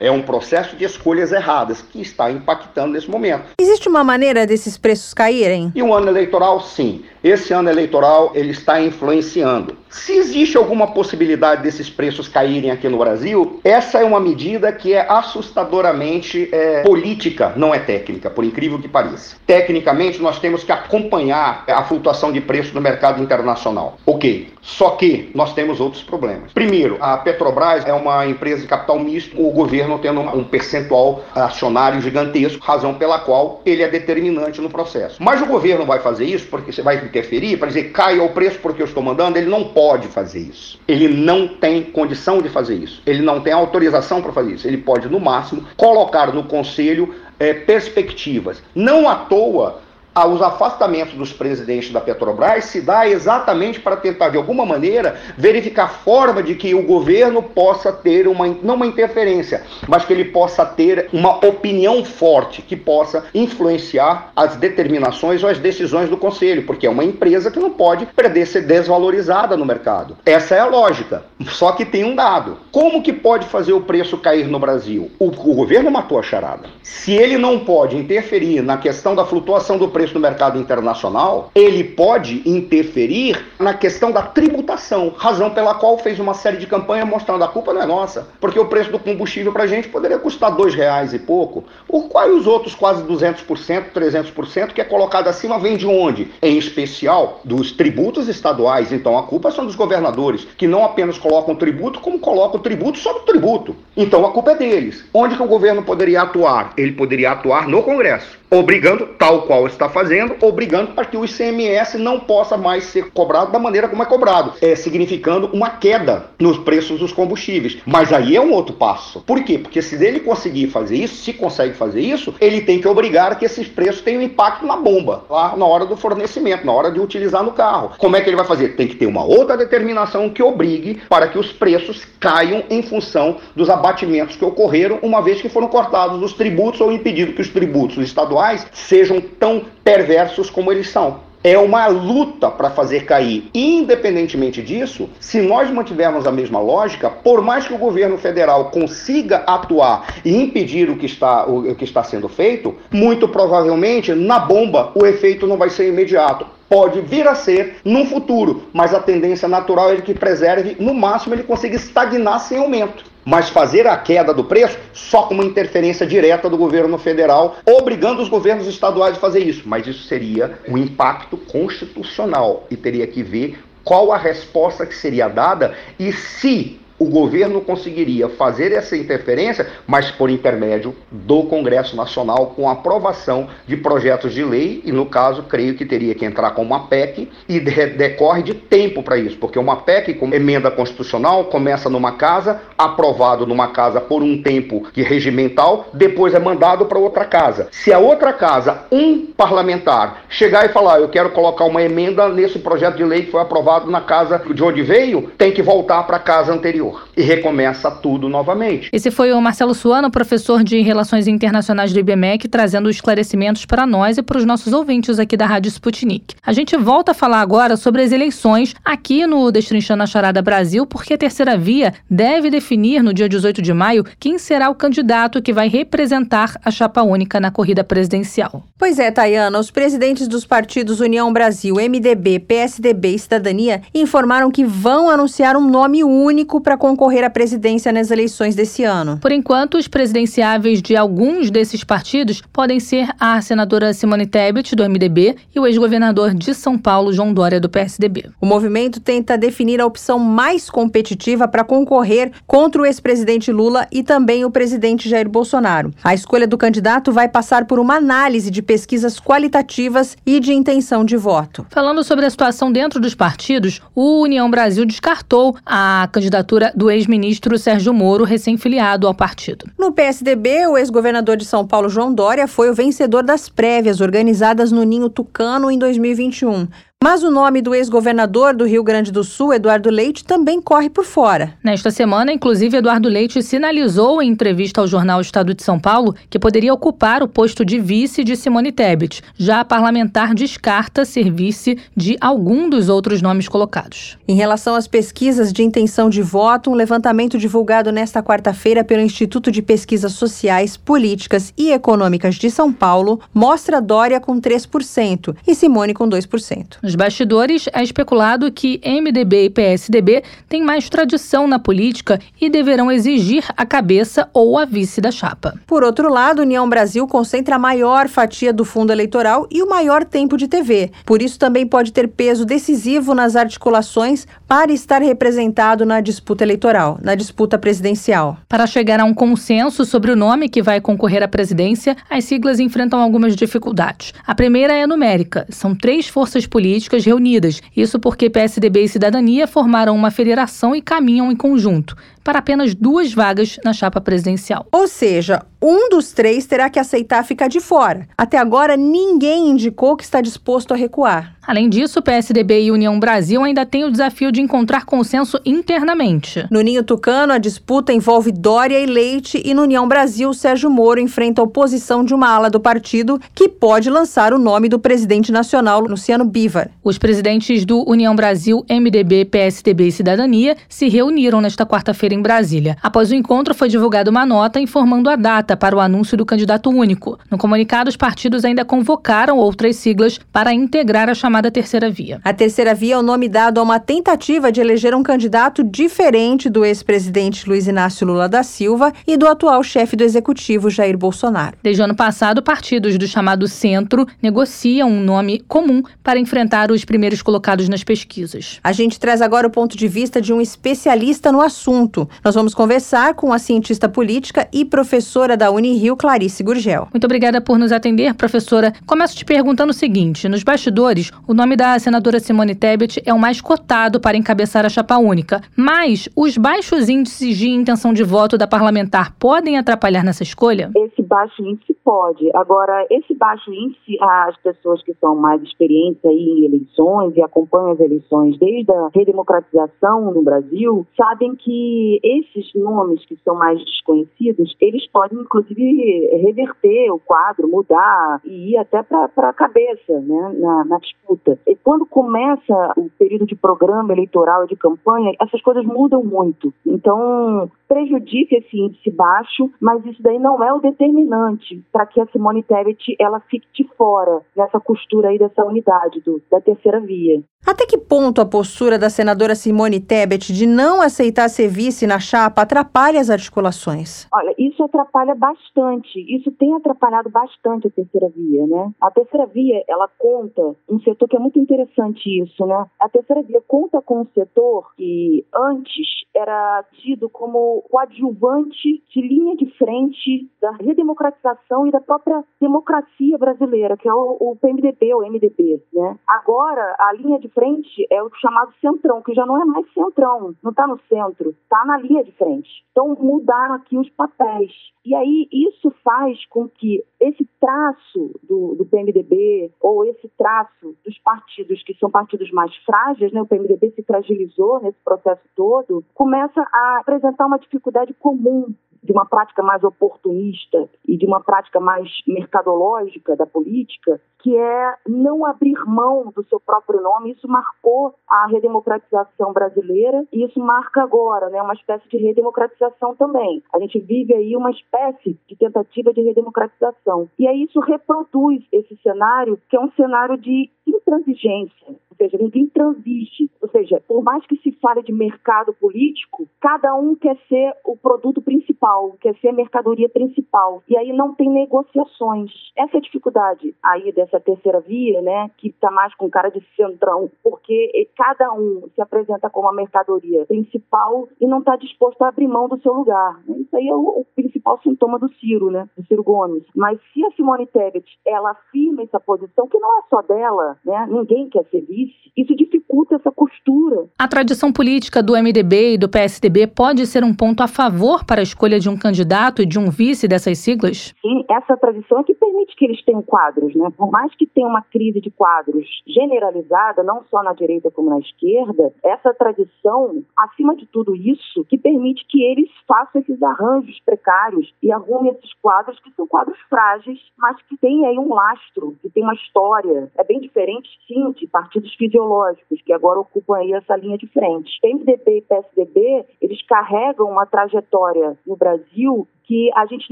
é um processo de escolhas erradas que está impactando nesse momento. Existe uma maneira desses preços caírem? E um ano eleitoral, sim. Esse ano eleitoral ele está influenciando. Se existe alguma possibilidade desses preços caírem aqui no Brasil, essa é uma medida que é assustadoramente é, política, não é técnica, por incrível que pareça. Tecnicamente, nós temos que acompanhar a flutuação de preço no mercado internacional. Ok. Só que nós temos outros problemas. Primeiro, a Petrobras é uma empresa de capital misto, o governo tendo um percentual acionário gigantesco, razão pela qual ele é determinante no processo. Mas o governo vai fazer isso porque você vai interferir para dizer caia o preço porque eu estou mandando, ele não pode fazer isso. Ele não tem condição de fazer isso. Ele não tem autorização para fazer isso. Ele pode, no máximo, colocar no conselho é, perspectivas. Não à toa os afastamentos dos presidentes da Petrobras se dá exatamente para tentar, de alguma maneira, verificar forma de que o governo possa ter uma, não uma interferência, mas que ele possa ter uma opinião forte, que possa influenciar as determinações ou as decisões do Conselho, porque é uma empresa que não pode perder ser desvalorizada no mercado. Essa é a lógica. Só que tem um dado. Como que pode fazer o preço cair no Brasil? O, o governo matou a charada. Se ele não pode interferir na questão da flutuação do preço, preço no mercado internacional, ele pode interferir na questão da tributação, razão pela qual fez uma série de campanhas mostrando a culpa não é nossa, porque o preço do combustível para a gente poderia custar dois reais e pouco, o qual os outros quase 200%, 300% que é colocado acima vem de onde? Em especial dos tributos estaduais, então a culpa são dos governadores, que não apenas colocam tributo, como colocam tributo sobre tributo. Então a culpa é deles. Onde que o governo poderia atuar? Ele poderia atuar no Congresso obrigando, tal qual está fazendo, obrigando para que o ICMS não possa mais ser cobrado da maneira como é cobrado, é, significando uma queda nos preços dos combustíveis. Mas aí é um outro passo. Por quê? Porque se ele conseguir fazer isso, se consegue fazer isso, ele tem que obrigar que esses preços tenham impacto na bomba, lá na hora do fornecimento, na hora de utilizar no carro. Como é que ele vai fazer? Tem que ter uma outra determinação que obrigue para que os preços caiam em função dos abatimentos que ocorreram, uma vez que foram cortados os tributos ou impedido que os tributos estaduais sejam tão perversos como eles são. É uma luta para fazer cair. Independentemente disso, se nós mantivermos a mesma lógica, por mais que o governo federal consiga atuar e impedir o que está, o que está sendo feito, muito provavelmente na bomba o efeito não vai ser imediato pode vir a ser num futuro, mas a tendência natural é que preserve, no máximo ele consiga estagnar sem aumento. Mas fazer a queda do preço só com uma interferência direta do governo federal, obrigando os governos estaduais a fazer isso. Mas isso seria um impacto constitucional e teria que ver qual a resposta que seria dada e se o governo conseguiria fazer essa interferência, mas por intermédio do Congresso Nacional, com aprovação de projetos de lei, e no caso, creio que teria que entrar com uma PEC, e de decorre de tempo para isso, porque uma PEC, com emenda constitucional, começa numa casa, aprovado numa casa por um tempo que regimental, depois é mandado para outra casa. Se a outra casa, um parlamentar, chegar e falar, eu quero colocar uma emenda nesse projeto de lei que foi aprovado na casa de onde veio, tem que voltar para a casa anterior anterior e recomeça tudo novamente. Esse foi o Marcelo Suano, professor de Relações Internacionais do IBMEC, trazendo esclarecimentos para nós e para os nossos ouvintes aqui da Rádio Sputnik. A gente volta a falar agora sobre as eleições aqui no Destrinchando a Charada Brasil, porque a terceira via deve definir no dia 18 de maio quem será o candidato que vai representar a chapa única na corrida presidencial. Pois é, Tayana, os presidentes dos partidos União Brasil, MDB, PSDB e Cidadania informaram que vão anunciar um nome único para concorrer à presidência nas eleições desse ano. Por enquanto, os presidenciáveis de alguns desses partidos podem ser a senadora Simone Tebet, do MDB, e o ex-governador de São Paulo, João Dória, do PSDB. O movimento tenta definir a opção mais competitiva para concorrer contra o ex-presidente Lula e também o presidente Jair Bolsonaro. A escolha do candidato vai passar por uma análise de pesquisas qualitativas e de intenção de voto. Falando sobre a situação dentro dos partidos, o União Brasil descartou a candidatura do ex-ministro Sérgio Moro, recém-filiado ao partido. No PSDB, o ex-governador de São Paulo, João Dória, foi o vencedor das prévias organizadas no Ninho Tucano em 2021. Mas o nome do ex-governador do Rio Grande do Sul, Eduardo Leite, também corre por fora. Nesta semana, inclusive, Eduardo Leite sinalizou em entrevista ao jornal Estado de São Paulo que poderia ocupar o posto de vice de Simone Tebet. Já a parlamentar descarta ser vice de algum dos outros nomes colocados. Em relação às pesquisas de intenção de voto, um levantamento divulgado nesta quarta-feira pelo Instituto de Pesquisas Sociais, Políticas e Econômicas de São Paulo mostra Dória com 3% e Simone com 2%. Nos bastidores, é especulado que MDB e PSDB têm mais tradição na política e deverão exigir a cabeça ou a vice da chapa. Por outro lado, União Brasil concentra a maior fatia do fundo eleitoral e o maior tempo de TV. Por isso, também pode ter peso decisivo nas articulações para estar representado na disputa eleitoral, na disputa presidencial. Para chegar a um consenso sobre o nome que vai concorrer à presidência, as siglas enfrentam algumas dificuldades. A primeira é numérica. São três forças políticas políticas reunidas. Isso porque PSDB e Cidadania formaram uma federação e caminham em conjunto para apenas duas vagas na chapa presidencial. Ou seja, um dos três terá que aceitar ficar de fora. Até agora, ninguém indicou que está disposto a recuar. Além disso, PSDB e União Brasil ainda têm o desafio de encontrar consenso internamente. No Ninho Tucano, a disputa envolve Dória e Leite, e no União Brasil, Sérgio Moro enfrenta a oposição de uma ala do partido que pode lançar o nome do presidente nacional, Luciano Bivar. Os presidentes do União Brasil, MDB, PSDB e Cidadania se reuniram nesta quarta-feira em Brasília. Após o encontro, foi divulgada uma nota informando a data para o anúncio do candidato único. No comunicado, os partidos ainda convocaram outras siglas para integrar a chamada terceira via. A terceira via é o nome dado a uma tentativa de eleger um candidato diferente do ex-presidente Luiz Inácio Lula da Silva e do atual chefe do executivo Jair Bolsonaro. Desde o ano passado, partidos do chamado centro negociam um nome comum para enfrentar os primeiros colocados nas pesquisas. A gente traz agora o ponto de vista de um especialista no assunto. Nós vamos conversar com a cientista política e professora da Unirio, Clarice Gurgel. Muito obrigada por nos atender, professora. Começo te perguntando o seguinte: nos bastidores, o nome da senadora Simone Tebet é o mais cotado para encabeçar a chapa única, mas os baixos índices de intenção de voto da parlamentar podem atrapalhar nessa escolha? Esse baixo índice pode. Agora, esse baixo índice, as pessoas que são mais experientes aí em eleições e acompanham as eleições desde a redemocratização no Brasil, sabem que esses nomes que são mais desconhecidos, eles podem inclusive reverter o quadro, mudar e ir até para a cabeça né, na, na, disputa. E quando começa o período de programa eleitoral e de campanha, essas coisas mudam muito. Então, prejudica esse índice baixo, mas isso daí não é o determinante para que a Simone Tebet ela fique de fora nessa costura aí dessa unidade do, da terceira via. Até que ponto a postura da senadora Simone Tebet de não aceitar ser vice na chapa atrapalha as articulações? Olha, isso atrapalha bastante. Isso tem atrapalhado bastante a terceira via, né? A terceira via, ela conta um setor que é muito interessante isso, né? A terceira via conta com um setor que antes era tido como coadjuvante de linha de frente da redemocratização e da própria democracia brasileira, que é o, o PMDB, o MDB, né? Agora, a linha de frente é o chamado centrão, que já não é mais centrão, não está no centro, está na linha de frente. Então mudaram aqui os papéis. E aí isso faz com que esse traço do, do PMDB ou esse traço dos partidos que são partidos mais frágeis, né, o PMDB se fragilizou nesse processo todo, começa a apresentar uma dificuldade comum de uma prática mais oportunista e de uma prática mais mercadológica da política, que é não abrir mão do seu próprio nome. Isso marcou a redemocratização brasileira e isso marca agora, né, uma espécie de redemocratização também. A gente vive aí uma espécie de tentativa de redemocratização. E aí isso reproduz esse cenário, que é um cenário de intransigência, ou seja, ninguém transige. Ou seja, por mais que se fale de mercado político, cada um quer ser o produto principal, quer ser a mercadoria principal. E aí não tem negociações. Essa é a dificuldade aí dessa terceira via, né, que está mais com cara de centrão, porque cada um se apresenta como a mercadoria principal e não está disposto a abrir mão do seu lugar. Isso aí é o principal sintoma do Ciro, né, do Ciro Gomes. Mas se a Simone Tebet, ela afirma essa posição, que não é só dela, né, ninguém quer ser vice, isso dificulta essa costura. A tradição política do MDB e do PSDB pode ser um ponto a favor para a escolha de um candidato e de um vice dessas siglas? Sim, essa tradição é que permite que eles tenham quadros, né? Por mais que tenha uma crise de quadros generalizada, não só na direita como na esquerda, essa tradição, acima de tudo isso, que permite que eles façam esses arranjos precários e arrumem esses quadros que são quadros frágeis, mas que têm aí um lastro, que tem uma história. É bem diferente, sim, de partidos fisiológicos, que agora ocupam aí essa linha de frente. PMDB e PSDB, eles carregam uma trajetória no Brasil Brasil que a gente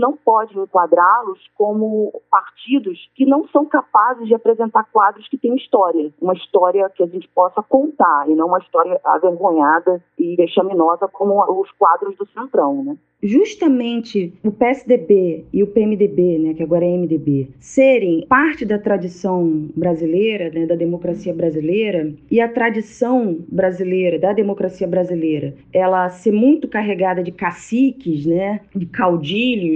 não pode enquadrá-los como partidos que não são capazes de apresentar quadros que têm história, uma história que a gente possa contar e não uma história avergonhada e vexaminosa como os quadros do Centrão, né? justamente o PSDB e o PMDB, né, que agora é MDB, serem parte da tradição brasileira, né, da democracia brasileira, e a tradição brasileira, da democracia brasileira, ela ser muito carregada de caciques, né, de caudilhos,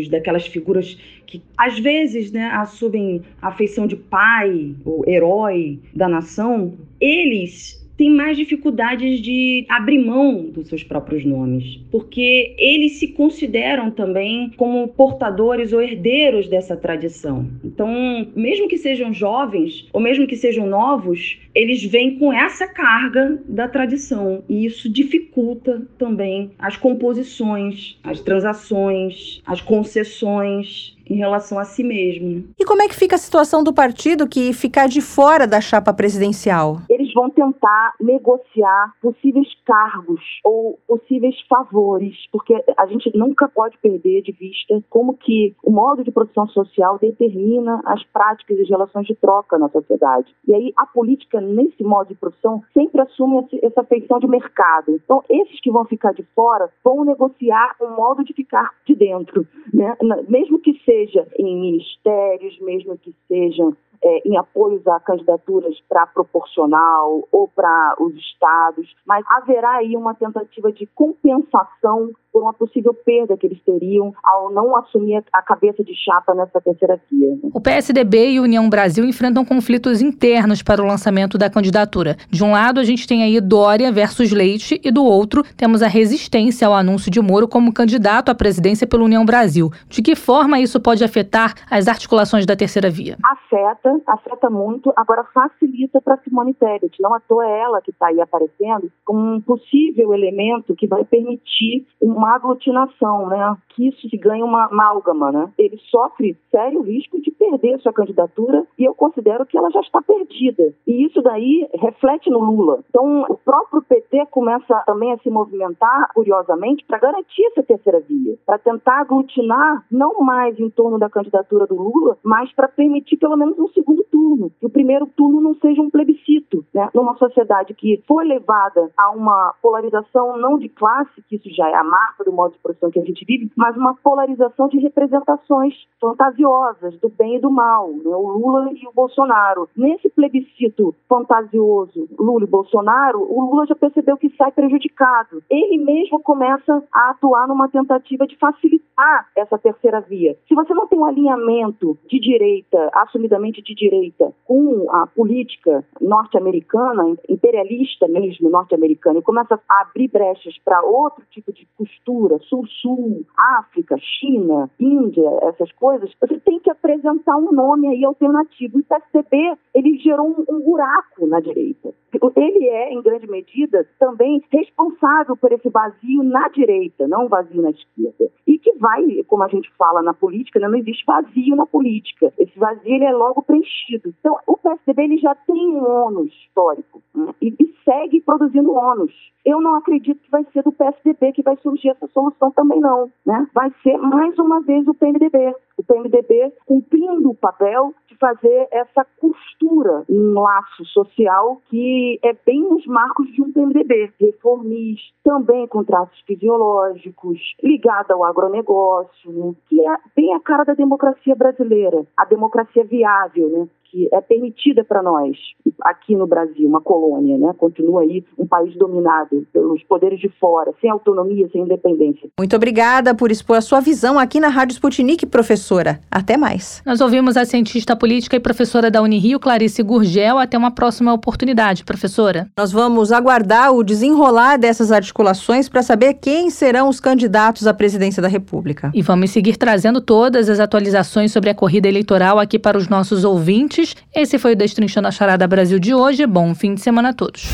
daquelas figuras que às vezes né, assumem a feição de pai ou herói da nação, eles têm mais dificuldades de abrir mão dos seus próprios nomes, porque eles se consideram também como portadores ou herdeiros dessa tradição. Então, mesmo que sejam jovens ou mesmo que sejam novos, eles vêm com essa carga da tradição e isso dificulta também as composições, as transações, as concessões em relação a si mesmo. E como é que fica a situação do partido que ficar de fora da chapa presidencial? Eles vão tentar negociar possíveis cargos ou possíveis favores, porque a gente nunca pode perder de vista como que o modo de produção social determina as práticas e as relações de troca na sociedade. E aí a política nesse modo de produção sempre assume essa feição de mercado. Então esses que vão ficar de fora vão negociar um modo de ficar de dentro, né? Mesmo que seja seja em ministérios, mesmo que sejam é, em apoios a candidaturas para proporcional ou para os estados, mas haverá aí uma tentativa de compensação por uma possível perda que eles teriam ao não assumir a cabeça de chapa nessa terceira via. Né? O PSDB e União Brasil enfrentam conflitos internos para o lançamento da candidatura. De um lado, a gente tem aí Dória versus Leite e do outro, temos a resistência ao anúncio de Moro como candidato à presidência pela União Brasil. De que forma isso pode afetar as articulações da terceira via? Afeta, afeta muito, agora facilita para Simone Tebet. Não à toa é ela que está aí aparecendo como um possível elemento que vai permitir uma aglutinação, né? Que isso se ganha uma amálgama, né? Ele sofre sério risco de perder sua candidatura e eu considero que ela já está perdida. E isso daí reflete no Lula. Então, o próprio PT começa também a se movimentar, curiosamente, para garantir essa terceira via, para tentar aglutinar não mais em torno da candidatura do Lula, mas para permitir pelo menos um segundo turno, que o primeiro turno não seja um plebiscito, né? Numa sociedade que foi levada a uma polarização não de classe, que isso já é a marca do modo de produção que a gente vive, mas uma polarização de representações fantasiosas do bem e do mal, né? o Lula e o Bolsonaro. Nesse plebiscito fantasioso Lula e Bolsonaro, o Lula já percebeu que sai prejudicado. Ele mesmo começa a atuar numa tentativa de facilitar essa terceira via. Se você não tem um alinhamento de direita, assumidamente de direita, com a política norte-americana, imperialista mesmo norte-americana, e começa a abrir brechas para outro tipo de postura, sul-sul, África, China, Índia, essas coisas, você tem que apresentar um nome aí alternativo. E o PSDB, ele gerou um, um buraco na direita. Ele é, em grande medida, também responsável por esse vazio na direita, não vazio na esquerda. E que vai, como a gente fala na política, né, não existe vazio na política. Esse vazio ele é logo preenchido. Então, o PSDB ele já tem um ônus histórico né, e, e segue produzindo ônus. Eu não acredito que vai ser do PSDB que vai surgir essa solução também não, né? Vai ser mais uma vez o PMDB. O PMDB cumprindo o papel de fazer essa costura, um laço social que é bem nos marcos de um PMDB, reformista, também com traços fisiológicos, ligado ao agronegócio, né? que é bem a cara da democracia brasileira, a democracia viável, né? Que é permitida para nós aqui no Brasil, uma colônia, né? Continua aí um país dominado pelos poderes de fora, sem autonomia, sem independência. Muito obrigada por expor a sua visão aqui na Rádio Sputnik, professora. Até mais. Nós ouvimos a cientista política e professora da Unirio, Clarice Gurgel. Até uma próxima oportunidade, professora. Nós vamos aguardar o desenrolar dessas articulações para saber quem serão os candidatos à presidência da República. E vamos seguir trazendo todas as atualizações sobre a corrida eleitoral aqui para os nossos ouvintes. Esse foi o Destrinchando a Charada Brasil de hoje. Bom fim de semana a todos.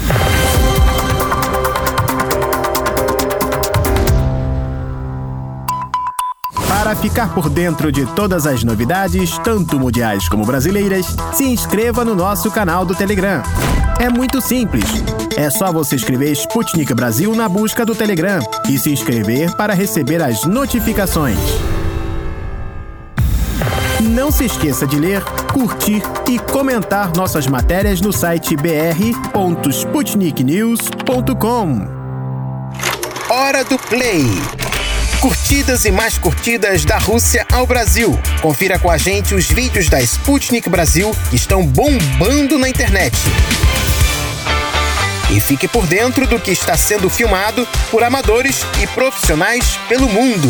Para ficar por dentro de todas as novidades, tanto mundiais como brasileiras, se inscreva no nosso canal do Telegram. É muito simples. É só você escrever Sputnik Brasil na busca do Telegram e se inscrever para receber as notificações. Não se esqueça de ler, curtir e comentar nossas matérias no site br.sputniknews.com. Hora do Play. Curtidas e mais curtidas da Rússia ao Brasil. Confira com a gente os vídeos da Sputnik Brasil que estão bombando na internet. E fique por dentro do que está sendo filmado por amadores e profissionais pelo mundo.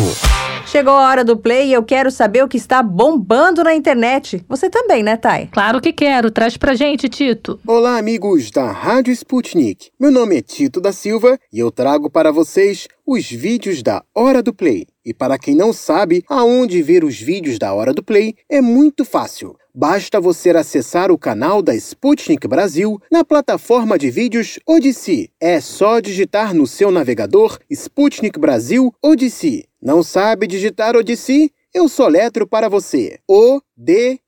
Chegou a hora do play e eu quero saber o que está bombando na internet. Você também, né, Thay? Claro que quero. Traz pra gente, Tito. Olá, amigos da Rádio Sputnik. Meu nome é Tito da Silva e eu trago para vocês os vídeos da Hora do Play. E para quem não sabe aonde ver os vídeos da Hora do Play, é muito fácil. Basta você acessar o canal da Sputnik Brasil na plataforma de vídeos Odyssey. É só digitar no seu navegador Sputnik Brasil Odyssey. Não sabe digitar Odyssey? Eu soletro para você. O-D-Y-S-E-E.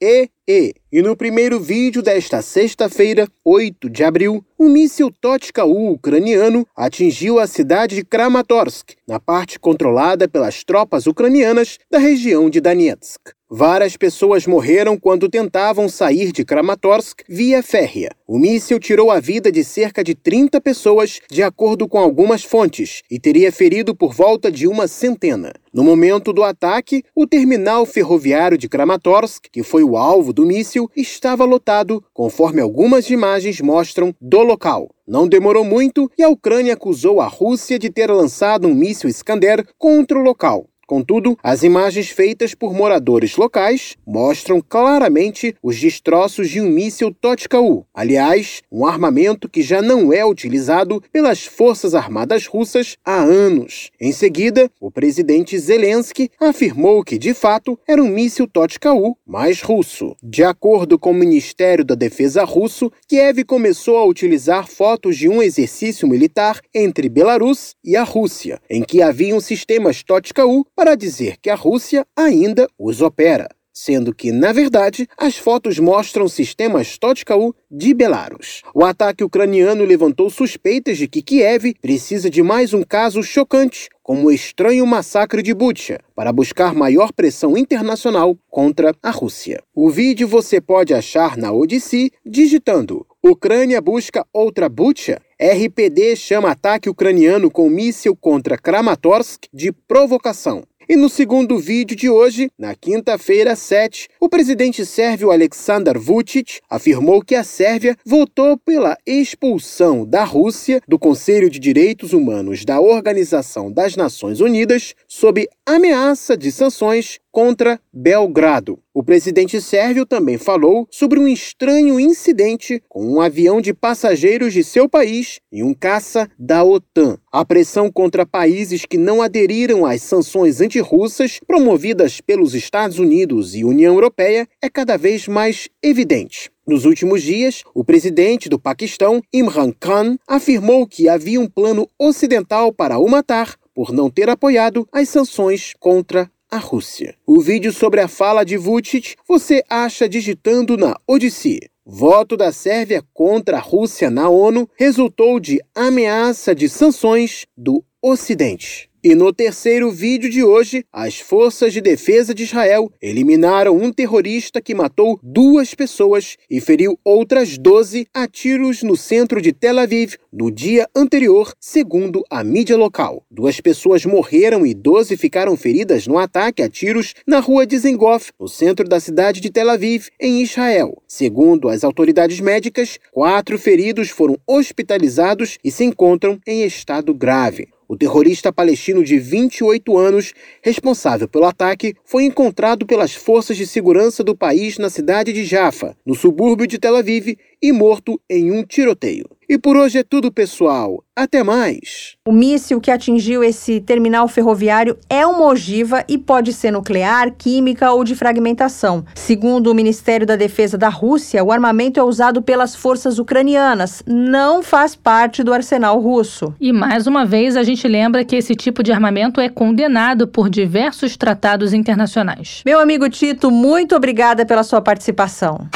-E. E no primeiro vídeo desta sexta-feira, 8 de abril, um míssil Totka-U ucraniano atingiu a cidade de Kramatorsk, na parte controlada pelas tropas ucranianas da região de Donetsk. Várias pessoas morreram quando tentavam sair de Kramatorsk via férrea. O míssil tirou a vida de cerca de 30 pessoas, de acordo com algumas fontes, e teria ferido por volta de uma centena. No momento do ataque, o terminal ferroviário de Kramatorsk, que foi o alvo do míssil, estava lotado, conforme algumas imagens mostram do local. Não demorou muito e a Ucrânia acusou a Rússia de ter lançado um míssil Iskander contra o local. Contudo, as imagens feitas por moradores locais mostram claramente os destroços de um míssil Totka-U, aliás, um armamento que já não é utilizado pelas Forças Armadas Russas há anos. Em seguida, o presidente Zelensky afirmou que, de fato, era um míssil Totka-U, mais russo. De acordo com o Ministério da Defesa russo, Kiev começou a utilizar fotos de um exercício militar entre Belarus e a Rússia, em que haviam sistemas Totka-U para dizer que a Rússia ainda os opera, sendo que, na verdade, as fotos mostram sistemas Totka-U de Belarus. O ataque ucraniano levantou suspeitas de que Kiev precisa de mais um caso chocante, como o estranho massacre de Bucha, para buscar maior pressão internacional contra a Rússia. O vídeo você pode achar na Odyssey digitando Ucrânia busca outra Bucha RPD chama ataque ucraniano com míssil contra Kramatorsk de provocação. E no segundo vídeo de hoje, na quinta-feira 7, o presidente sérvio Aleksandar Vučić afirmou que a Sérvia votou pela expulsão da Rússia do Conselho de Direitos Humanos da Organização das Nações Unidas sob ameaça de sanções contra Belgrado. O presidente sérvio também falou sobre um estranho incidente com um avião de passageiros de seu país e um caça da OTAN. A pressão contra países que não aderiram às sanções antirrussas promovidas pelos Estados Unidos e União Europeia é cada vez mais evidente. Nos últimos dias, o presidente do Paquistão, Imran Khan, afirmou que havia um plano ocidental para o matar por não ter apoiado as sanções contra a Rússia. O vídeo sobre a fala de Vucic você acha digitando na Odyssey. Voto da Sérvia contra a Rússia na ONU resultou de ameaça de sanções do Ocidente. E no terceiro vídeo de hoje, as forças de defesa de Israel eliminaram um terrorista que matou duas pessoas e feriu outras 12 a tiros no centro de Tel Aviv no dia anterior, segundo a mídia local. Duas pessoas morreram e 12 ficaram feridas no ataque a tiros na rua Dizengoff, no centro da cidade de Tel Aviv, em Israel. Segundo as autoridades médicas, quatro feridos foram hospitalizados e se encontram em estado grave. O terrorista palestino de 28 anos, responsável pelo ataque, foi encontrado pelas forças de segurança do país na cidade de Jaffa, no subúrbio de Tel Aviv, e morto em um tiroteio. E por hoje é tudo, pessoal. Até mais! O míssil que atingiu esse terminal ferroviário é uma ogiva e pode ser nuclear, química ou de fragmentação. Segundo o Ministério da Defesa da Rússia, o armamento é usado pelas forças ucranianas, não faz parte do arsenal russo. E mais uma vez a gente lembra que esse tipo de armamento é condenado por diversos tratados internacionais. Meu amigo Tito, muito obrigada pela sua participação.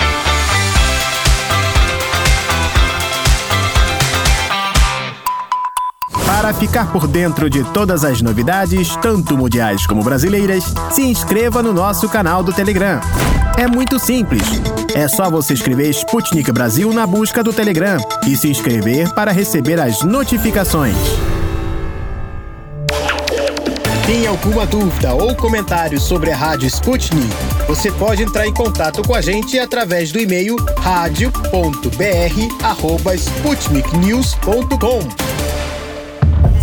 Para ficar por dentro de todas as novidades, tanto mundiais como brasileiras, se inscreva no nosso canal do Telegram. É muito simples. É só você escrever Sputnik Brasil na busca do Telegram e se inscrever para receber as notificações. Tem alguma dúvida ou comentário sobre a Rádio Sputnik? Você pode entrar em contato com a gente através do e-mail radio.br@sputniknews.com.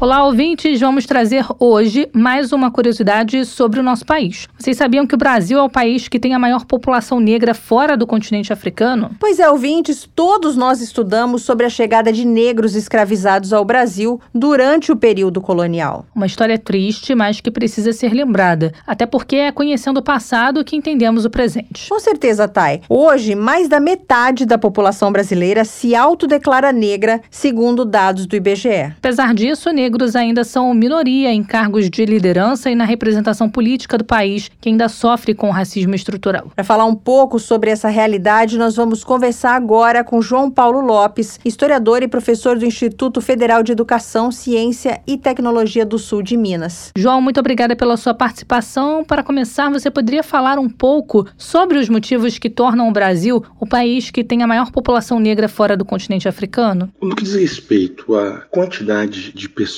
Olá, ouvintes! Vamos trazer hoje mais uma curiosidade sobre o nosso país. Vocês sabiam que o Brasil é o país que tem a maior população negra fora do continente africano? Pois é, ouvintes, todos nós estudamos sobre a chegada de negros escravizados ao Brasil durante o período colonial. Uma história triste, mas que precisa ser lembrada, até porque é conhecendo o passado que entendemos o presente. Com certeza, Thay. Hoje, mais da metade da população brasileira se autodeclara negra, segundo dados do IBGE. Apesar disso, negros negros ainda são minoria em cargos de liderança e na representação política do país, que ainda sofre com o racismo estrutural. Para falar um pouco sobre essa realidade, nós vamos conversar agora com João Paulo Lopes, historiador e professor do Instituto Federal de Educação, Ciência e Tecnologia do Sul de Minas. João, muito obrigada pela sua participação. Para começar, você poderia falar um pouco sobre os motivos que tornam o Brasil o país que tem a maior população negra fora do continente africano? No que diz respeito à quantidade de pessoas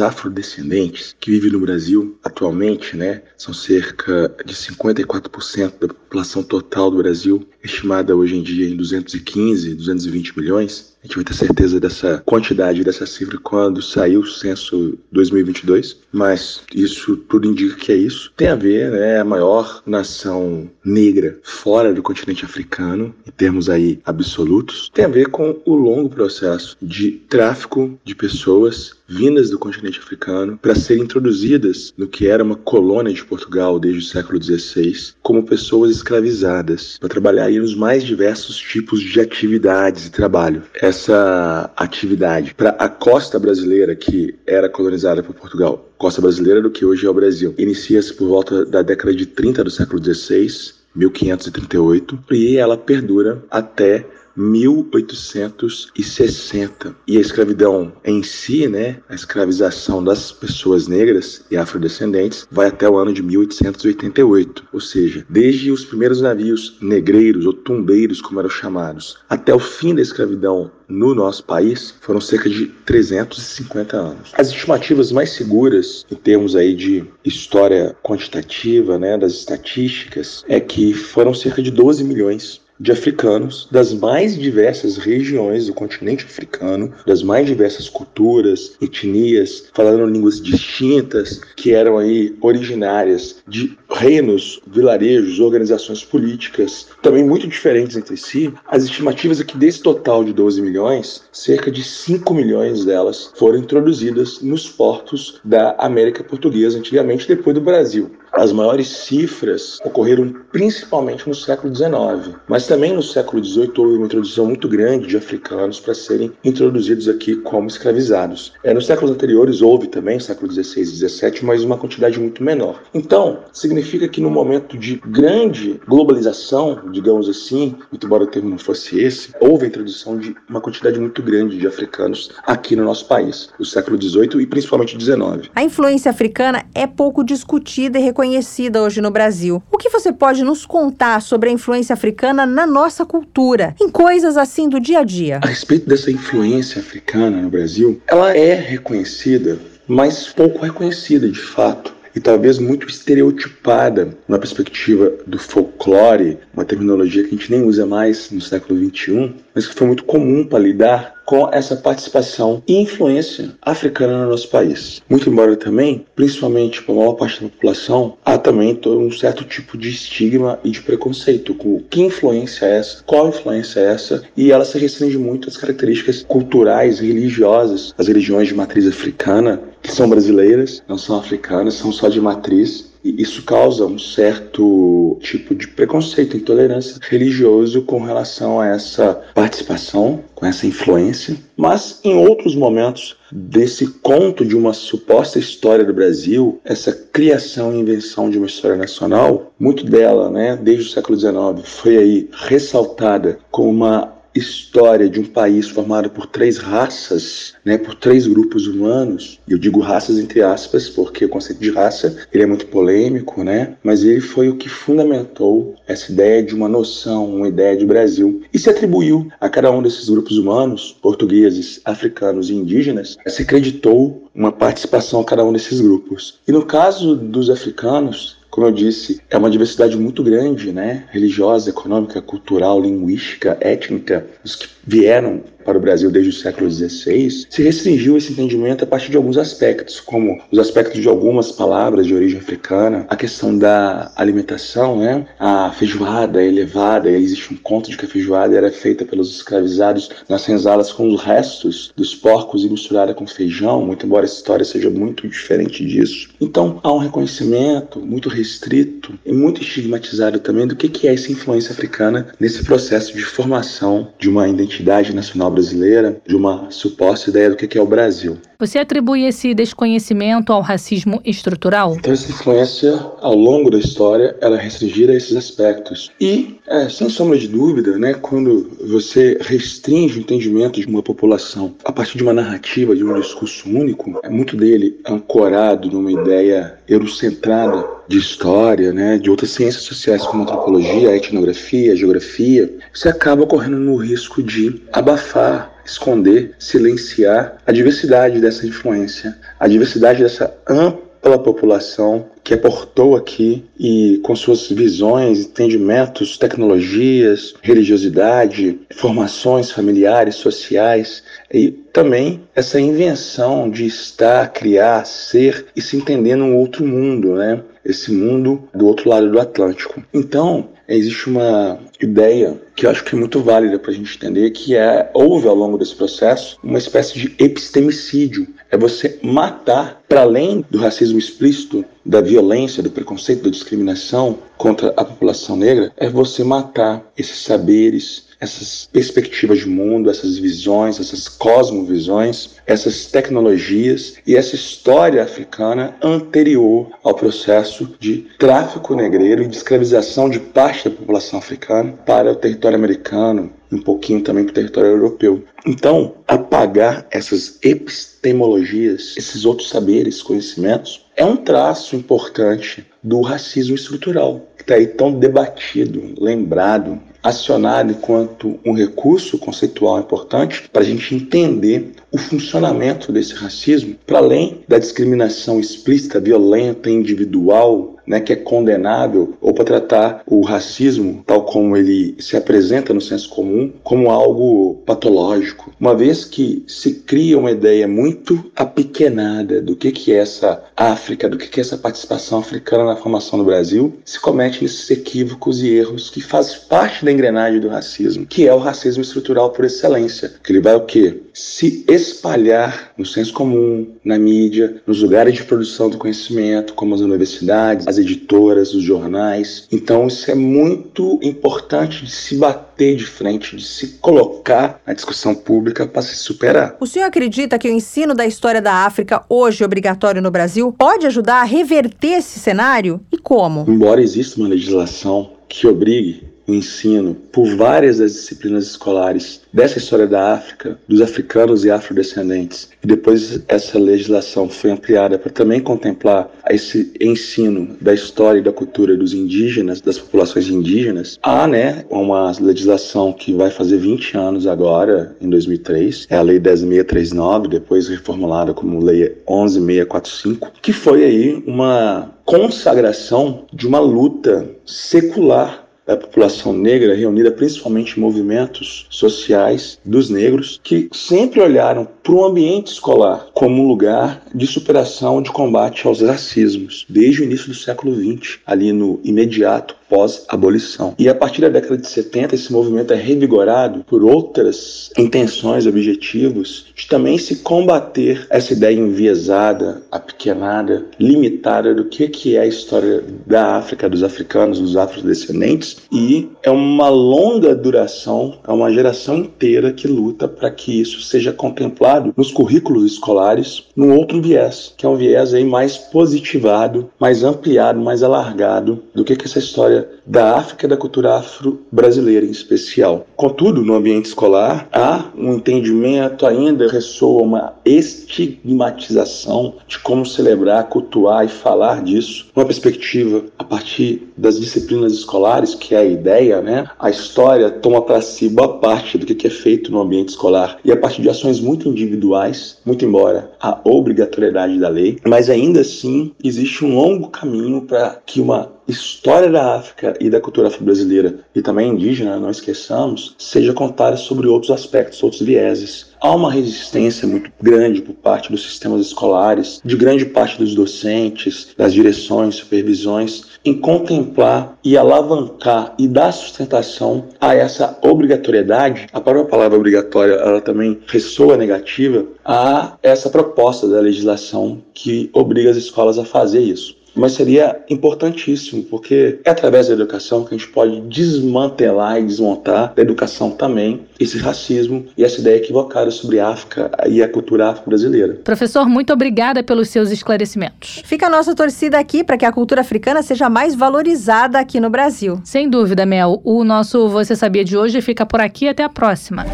afrodescendentes que vivem no Brasil atualmente, né, são cerca de 54% da população total do Brasil, estimada hoje em dia em 215, 220 milhões. A gente vai ter certeza dessa quantidade, dessa cifra, quando sair o censo 2022, mas isso tudo indica que é isso. Tem a ver, né, a maior nação negra fora do continente africano, em termos aí absolutos, tem a ver com o longo processo de tráfico de pessoas vindas do continente africano para serem introduzidas no que era uma colônia de Portugal desde o século XVI, como pessoas escravizadas, para trabalhar nos mais diversos tipos de atividades e trabalho. Essa atividade para a costa brasileira, que era colonizada por Portugal, costa brasileira do que hoje é o Brasil, inicia-se por volta da década de 30 do século XVI, 1538, e ela perdura até 1860. E a escravidão em si, né, a escravização das pessoas negras e afrodescendentes, vai até o ano de 1888. Ou seja, desde os primeiros navios negreiros ou tumbeiros, como eram chamados, até o fim da escravidão no nosso país foram cerca de 350 anos. As estimativas mais seguras em termos aí de história quantitativa, né, das estatísticas, é que foram cerca de 12 milhões de africanos das mais diversas regiões do continente africano, das mais diversas culturas, etnias, falando línguas distintas, que eram aí originárias de reinos, vilarejos, organizações políticas, também muito diferentes entre si. As estimativas é que desse total de 12 milhões, cerca de 5 milhões delas foram introduzidas nos portos da América Portuguesa antigamente, depois do Brasil. As maiores cifras ocorreram principalmente no século XIX, mas também no século XVIII houve uma introdução muito grande de africanos para serem introduzidos aqui como escravizados. É, nos séculos anteriores houve também, século XVI e XVII, mas uma quantidade muito menor. Então, significa que no momento de grande globalização, digamos assim, muito embora o termo não fosse esse, houve a introdução de uma quantidade muito grande de africanos aqui no nosso país, no século XVIII e principalmente XIX. A influência africana é pouco discutida e reconhecida hoje no Brasil. O que você pode nos contar sobre a influência africana na nossa cultura, em coisas assim do dia a dia? A respeito dessa influência africana no Brasil, ela é reconhecida, mas pouco reconhecida de fato e talvez muito estereotipada na perspectiva do folclore, uma terminologia que a gente nem usa mais no século XXI, mas que foi muito comum para lidar com essa participação e influência africana no nosso país. Muito embora também, principalmente para a maior parte da população, há também um certo tipo de estigma e de preconceito com que influência é essa, qual influência é essa, e ela se restringe muito às características culturais, religiosas, as religiões de matriz africana, que são brasileiras, não são africanas, são só de matriz isso causa um certo tipo de preconceito, intolerância religioso com relação a essa participação, com essa influência. Mas em outros momentos desse conto de uma suposta história do Brasil, essa criação e invenção de uma história nacional, muito dela, né, desde o século XIX, foi aí ressaltada como uma história de um país formado por três raças, né, por três grupos humanos. Eu digo raças entre aspas porque o conceito de raça ele é muito polêmico, né? Mas ele foi o que fundamentou essa ideia de uma noção, uma ideia de Brasil e se atribuiu a cada um desses grupos humanos, portugueses, africanos e indígenas, se acreditou uma participação a cada um desses grupos. E no caso dos africanos, como eu disse, é uma diversidade muito grande, né? Religiosa, econômica, cultural, linguística, étnica, os que vieram para o Brasil desde o século XVI, se restringiu esse entendimento a partir de alguns aspectos, como os aspectos de algumas palavras de origem africana, a questão da alimentação, né? A feijoada elevada, existe um conto de que a feijoada era feita pelos escravizados nas senzalas com os restos dos porcos e misturada com feijão, muito embora essa história seja muito diferente disso. Então, há um reconhecimento muito restrito e muito estigmatizado também do que é essa influência africana nesse processo de formação de uma identidade nacional brasileira, de uma suposta ideia do que é o Brasil. Você atribui esse desconhecimento ao racismo estrutural? Então, essa influência, ao longo da história, ela é restringida a esses aspectos. E, é, sem sombra de dúvida, né, quando você restringe o entendimento de uma população a partir de uma narrativa, de um discurso único, é muito dele ancorado numa ideia eurocentrada de história, né, de outras ciências sociais como antropologia, etnografia, geografia, você acaba correndo no risco de abafar esconder, silenciar a diversidade dessa influência, a diversidade dessa ampla população que aportou aqui e com suas visões, entendimentos, tecnologias, religiosidade, formações familiares, sociais e também essa invenção de estar, criar, ser e se entender num outro mundo, né? Esse mundo do outro lado do Atlântico. Então, existe uma ideia que eu acho que é muito válida para a gente entender, que é houve ao longo desse processo uma espécie de epistemicídio. É você matar, para além do racismo explícito, da violência, do preconceito, da discriminação contra a população negra, é você matar esses saberes, essas perspectivas de mundo, essas visões, essas cosmovisões, essas tecnologias e essa história africana anterior ao processo de tráfico negreiro e de escravização de parte da população africana para o território americano, um pouquinho também para o território europeu. Então, apagar essas epistemologias, esses outros saberes, conhecimentos, é um traço importante do racismo estrutural, que está aí tão debatido, lembrado, acionado enquanto um recurso conceitual importante para a gente entender o funcionamento desse racismo, para além da discriminação explícita, violenta, individual, né, que é condenável, ou para tratar o racismo, tal como ele se apresenta no senso comum, como algo patológico. Uma vez que se cria uma ideia muito apequenada do que, que é essa África, do que, que é essa participação africana na formação do Brasil, se comete esses equívocos e erros que fazem parte da engrenagem do racismo, que é o racismo estrutural por excelência, que ele vai o quê? Se espalhar no senso comum, na mídia, nos lugares de produção do conhecimento, como as universidades, as editoras, os jornais. Então isso é muito importante de se bater de frente, de se colocar na discussão pública para se superar. O senhor acredita que o ensino da história da África, hoje obrigatório no Brasil, pode ajudar a reverter esse cenário? E como? Embora exista uma legislação que obrigue o ensino por várias das disciplinas escolares dessa história da África, dos africanos e afrodescendentes. E depois essa legislação foi ampliada para também contemplar esse ensino da história e da cultura dos indígenas, das populações indígenas. Há, né, uma legislação que vai fazer 20 anos agora, em 2003, é a Lei 10639, depois reformulada como Lei 11645, que foi aí uma consagração de uma luta secular da população negra reunida principalmente movimentos sociais dos negros que sempre olharam para o ambiente escolar como um lugar de superação de combate aos racismos desde o início do século XX, ali no imediato pós-abolição. E a partir da década de 70, esse movimento é revigorado por outras intenções, objetivos, de também se combater essa ideia enviesada, apequenada, limitada do que, que é a história da África, dos africanos, dos afrodescendentes. E é uma longa duração, é uma geração inteira que luta para que isso seja contemplado nos currículos escolares num outro viés, que é um viés aí mais positivado, mais ampliado, mais alargado do que, que essa história da África e da cultura afro-brasileira em especial. Contudo, no ambiente escolar, há um entendimento ainda, ressoa uma estigmatização de como celebrar, cultuar e falar disso, uma perspectiva a partir das disciplinas escolares, que é a ideia, né? A história toma para si boa parte do que é feito no ambiente escolar e a partir de ações muito individuais, muito embora a obrigatoriedade da lei, mas ainda assim existe um longo caminho para que uma história da África e da cultura afro-brasileira e também indígena, não esqueçamos, seja contada sobre outros aspectos, outros vieses. Há uma resistência muito grande por parte dos sistemas escolares, de grande parte dos docentes, das direções, supervisões, em contemplar e alavancar e dar sustentação a essa obrigatoriedade. A própria palavra obrigatória, ela também ressoa negativa a essa proposta da legislação que obriga as escolas a fazer isso. Mas seria importantíssimo, porque é através da educação que a gente pode desmantelar e desmontar da educação também esse racismo e essa ideia equivocada sobre a África e a cultura afro-brasileira. Professor, muito obrigada pelos seus esclarecimentos. Fica a nossa torcida aqui para que a cultura africana seja mais valorizada aqui no Brasil. Sem dúvida, Mel. O nosso Você Sabia de hoje fica por aqui. Até a próxima.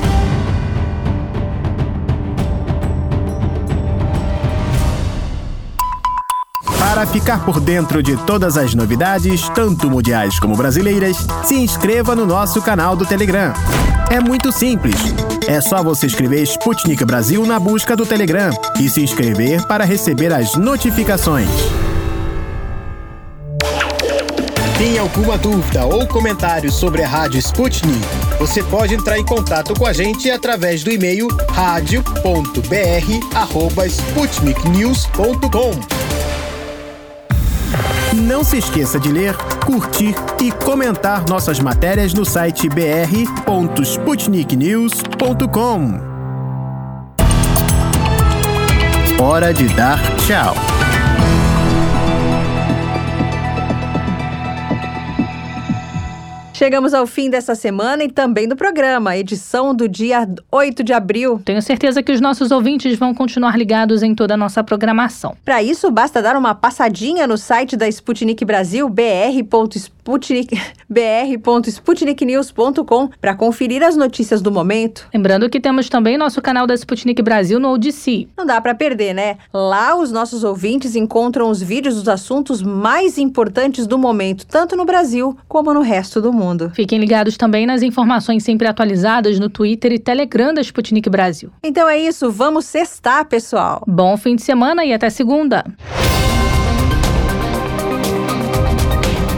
Para ficar por dentro de todas as novidades, tanto mundiais como brasileiras, se inscreva no nosso canal do Telegram. É muito simples. É só você escrever Sputnik Brasil na busca do Telegram e se inscrever para receber as notificações. Tem alguma dúvida ou comentário sobre a Rádio Sputnik? Você pode entrar em contato com a gente através do e-mail radio.br@sputniknews.com. Não se esqueça de ler, curtir e comentar nossas matérias no site br.sputniknews.com. Hora de dar tchau. Chegamos ao fim dessa semana e também do programa, edição do dia 8 de abril. Tenho certeza que os nossos ouvintes vão continuar ligados em toda a nossa programação. Para isso, basta dar uma passadinha no site da Sputnik Brasil, br.sputnik, *laughs* br.sputniknews.com, para conferir as notícias do momento. Lembrando que temos também nosso canal da Sputnik Brasil no Odyssey. Não dá para perder, né? Lá os nossos ouvintes encontram os vídeos dos assuntos mais importantes do momento, tanto no Brasil como no resto do mundo mundo. Fiquem ligados também nas informações sempre atualizadas no Twitter e Telegram da Sputnik Brasil. Então é isso, vamos sextar, pessoal. Bom fim de semana e até segunda.